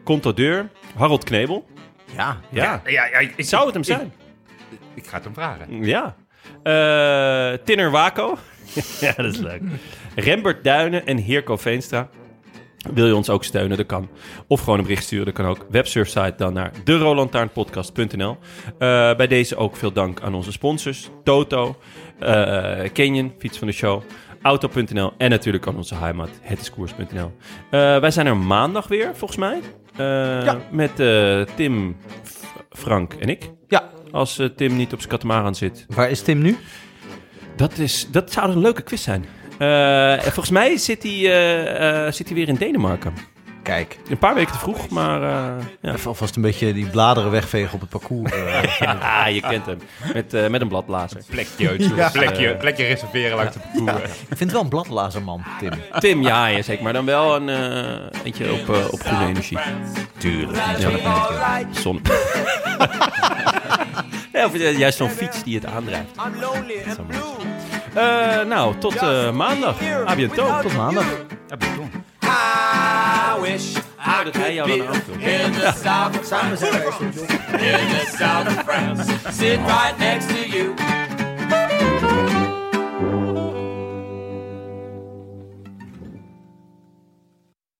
Contadeur, Harold Knebel. Ja, Ja, ja, ja ik, zou het hem zijn? Ik, ik ga het hem vragen. Ja. Tinner Waco. ja, dat is leuk. Rembert Duinen en Heerko Veenstra. Wil je ons ook steunen? Dat kan. Of gewoon een bericht sturen. Dat kan ook. Websurfsite dan naar derolantaarnpodcast.nl. Eh bij deze ook veel dank aan onze sponsors. Toto, eh Canyon, fiets van de show. Auto.nl en natuurlijk aan onze heimat, hetiskoers.nl. Eh wij zijn er maandag weer, volgens mij. Eh, Met Tim, Frank en ik. Ja. Als Tim niet op zijn katamaran zit. waar is Tim nu? Dat, is, dat zou een leuke quiz zijn. Eh, en volgens mij zit hij, eh, eh, zit hij weer in Denemarken. Kijk, Een paar weken te vroeg, maar eh, ja. even alvast een beetje die bladeren wegvegen op het parcours. Ah, je kent hem. Met, eh, met een bladblazer. Plekje, Ja. plekje, plekje reserveren langs de parcours. ik vind het wel een bladlazerman, Tim. Tim, ja, ja, zeker. Maar dan wel een eh, eentje op, op groene energie. Tuurlijk. Ja, zon. ja, of juist zo'n fiets die het aandrijft. Dat zou mooi zijn. Eh, nou, tot eh, maandag. A bientôt. Tot maandag. Ja, beton. I wish Oh, dat hij jou dan aanvult. in the south of France. In the south of France. Sit right next to you.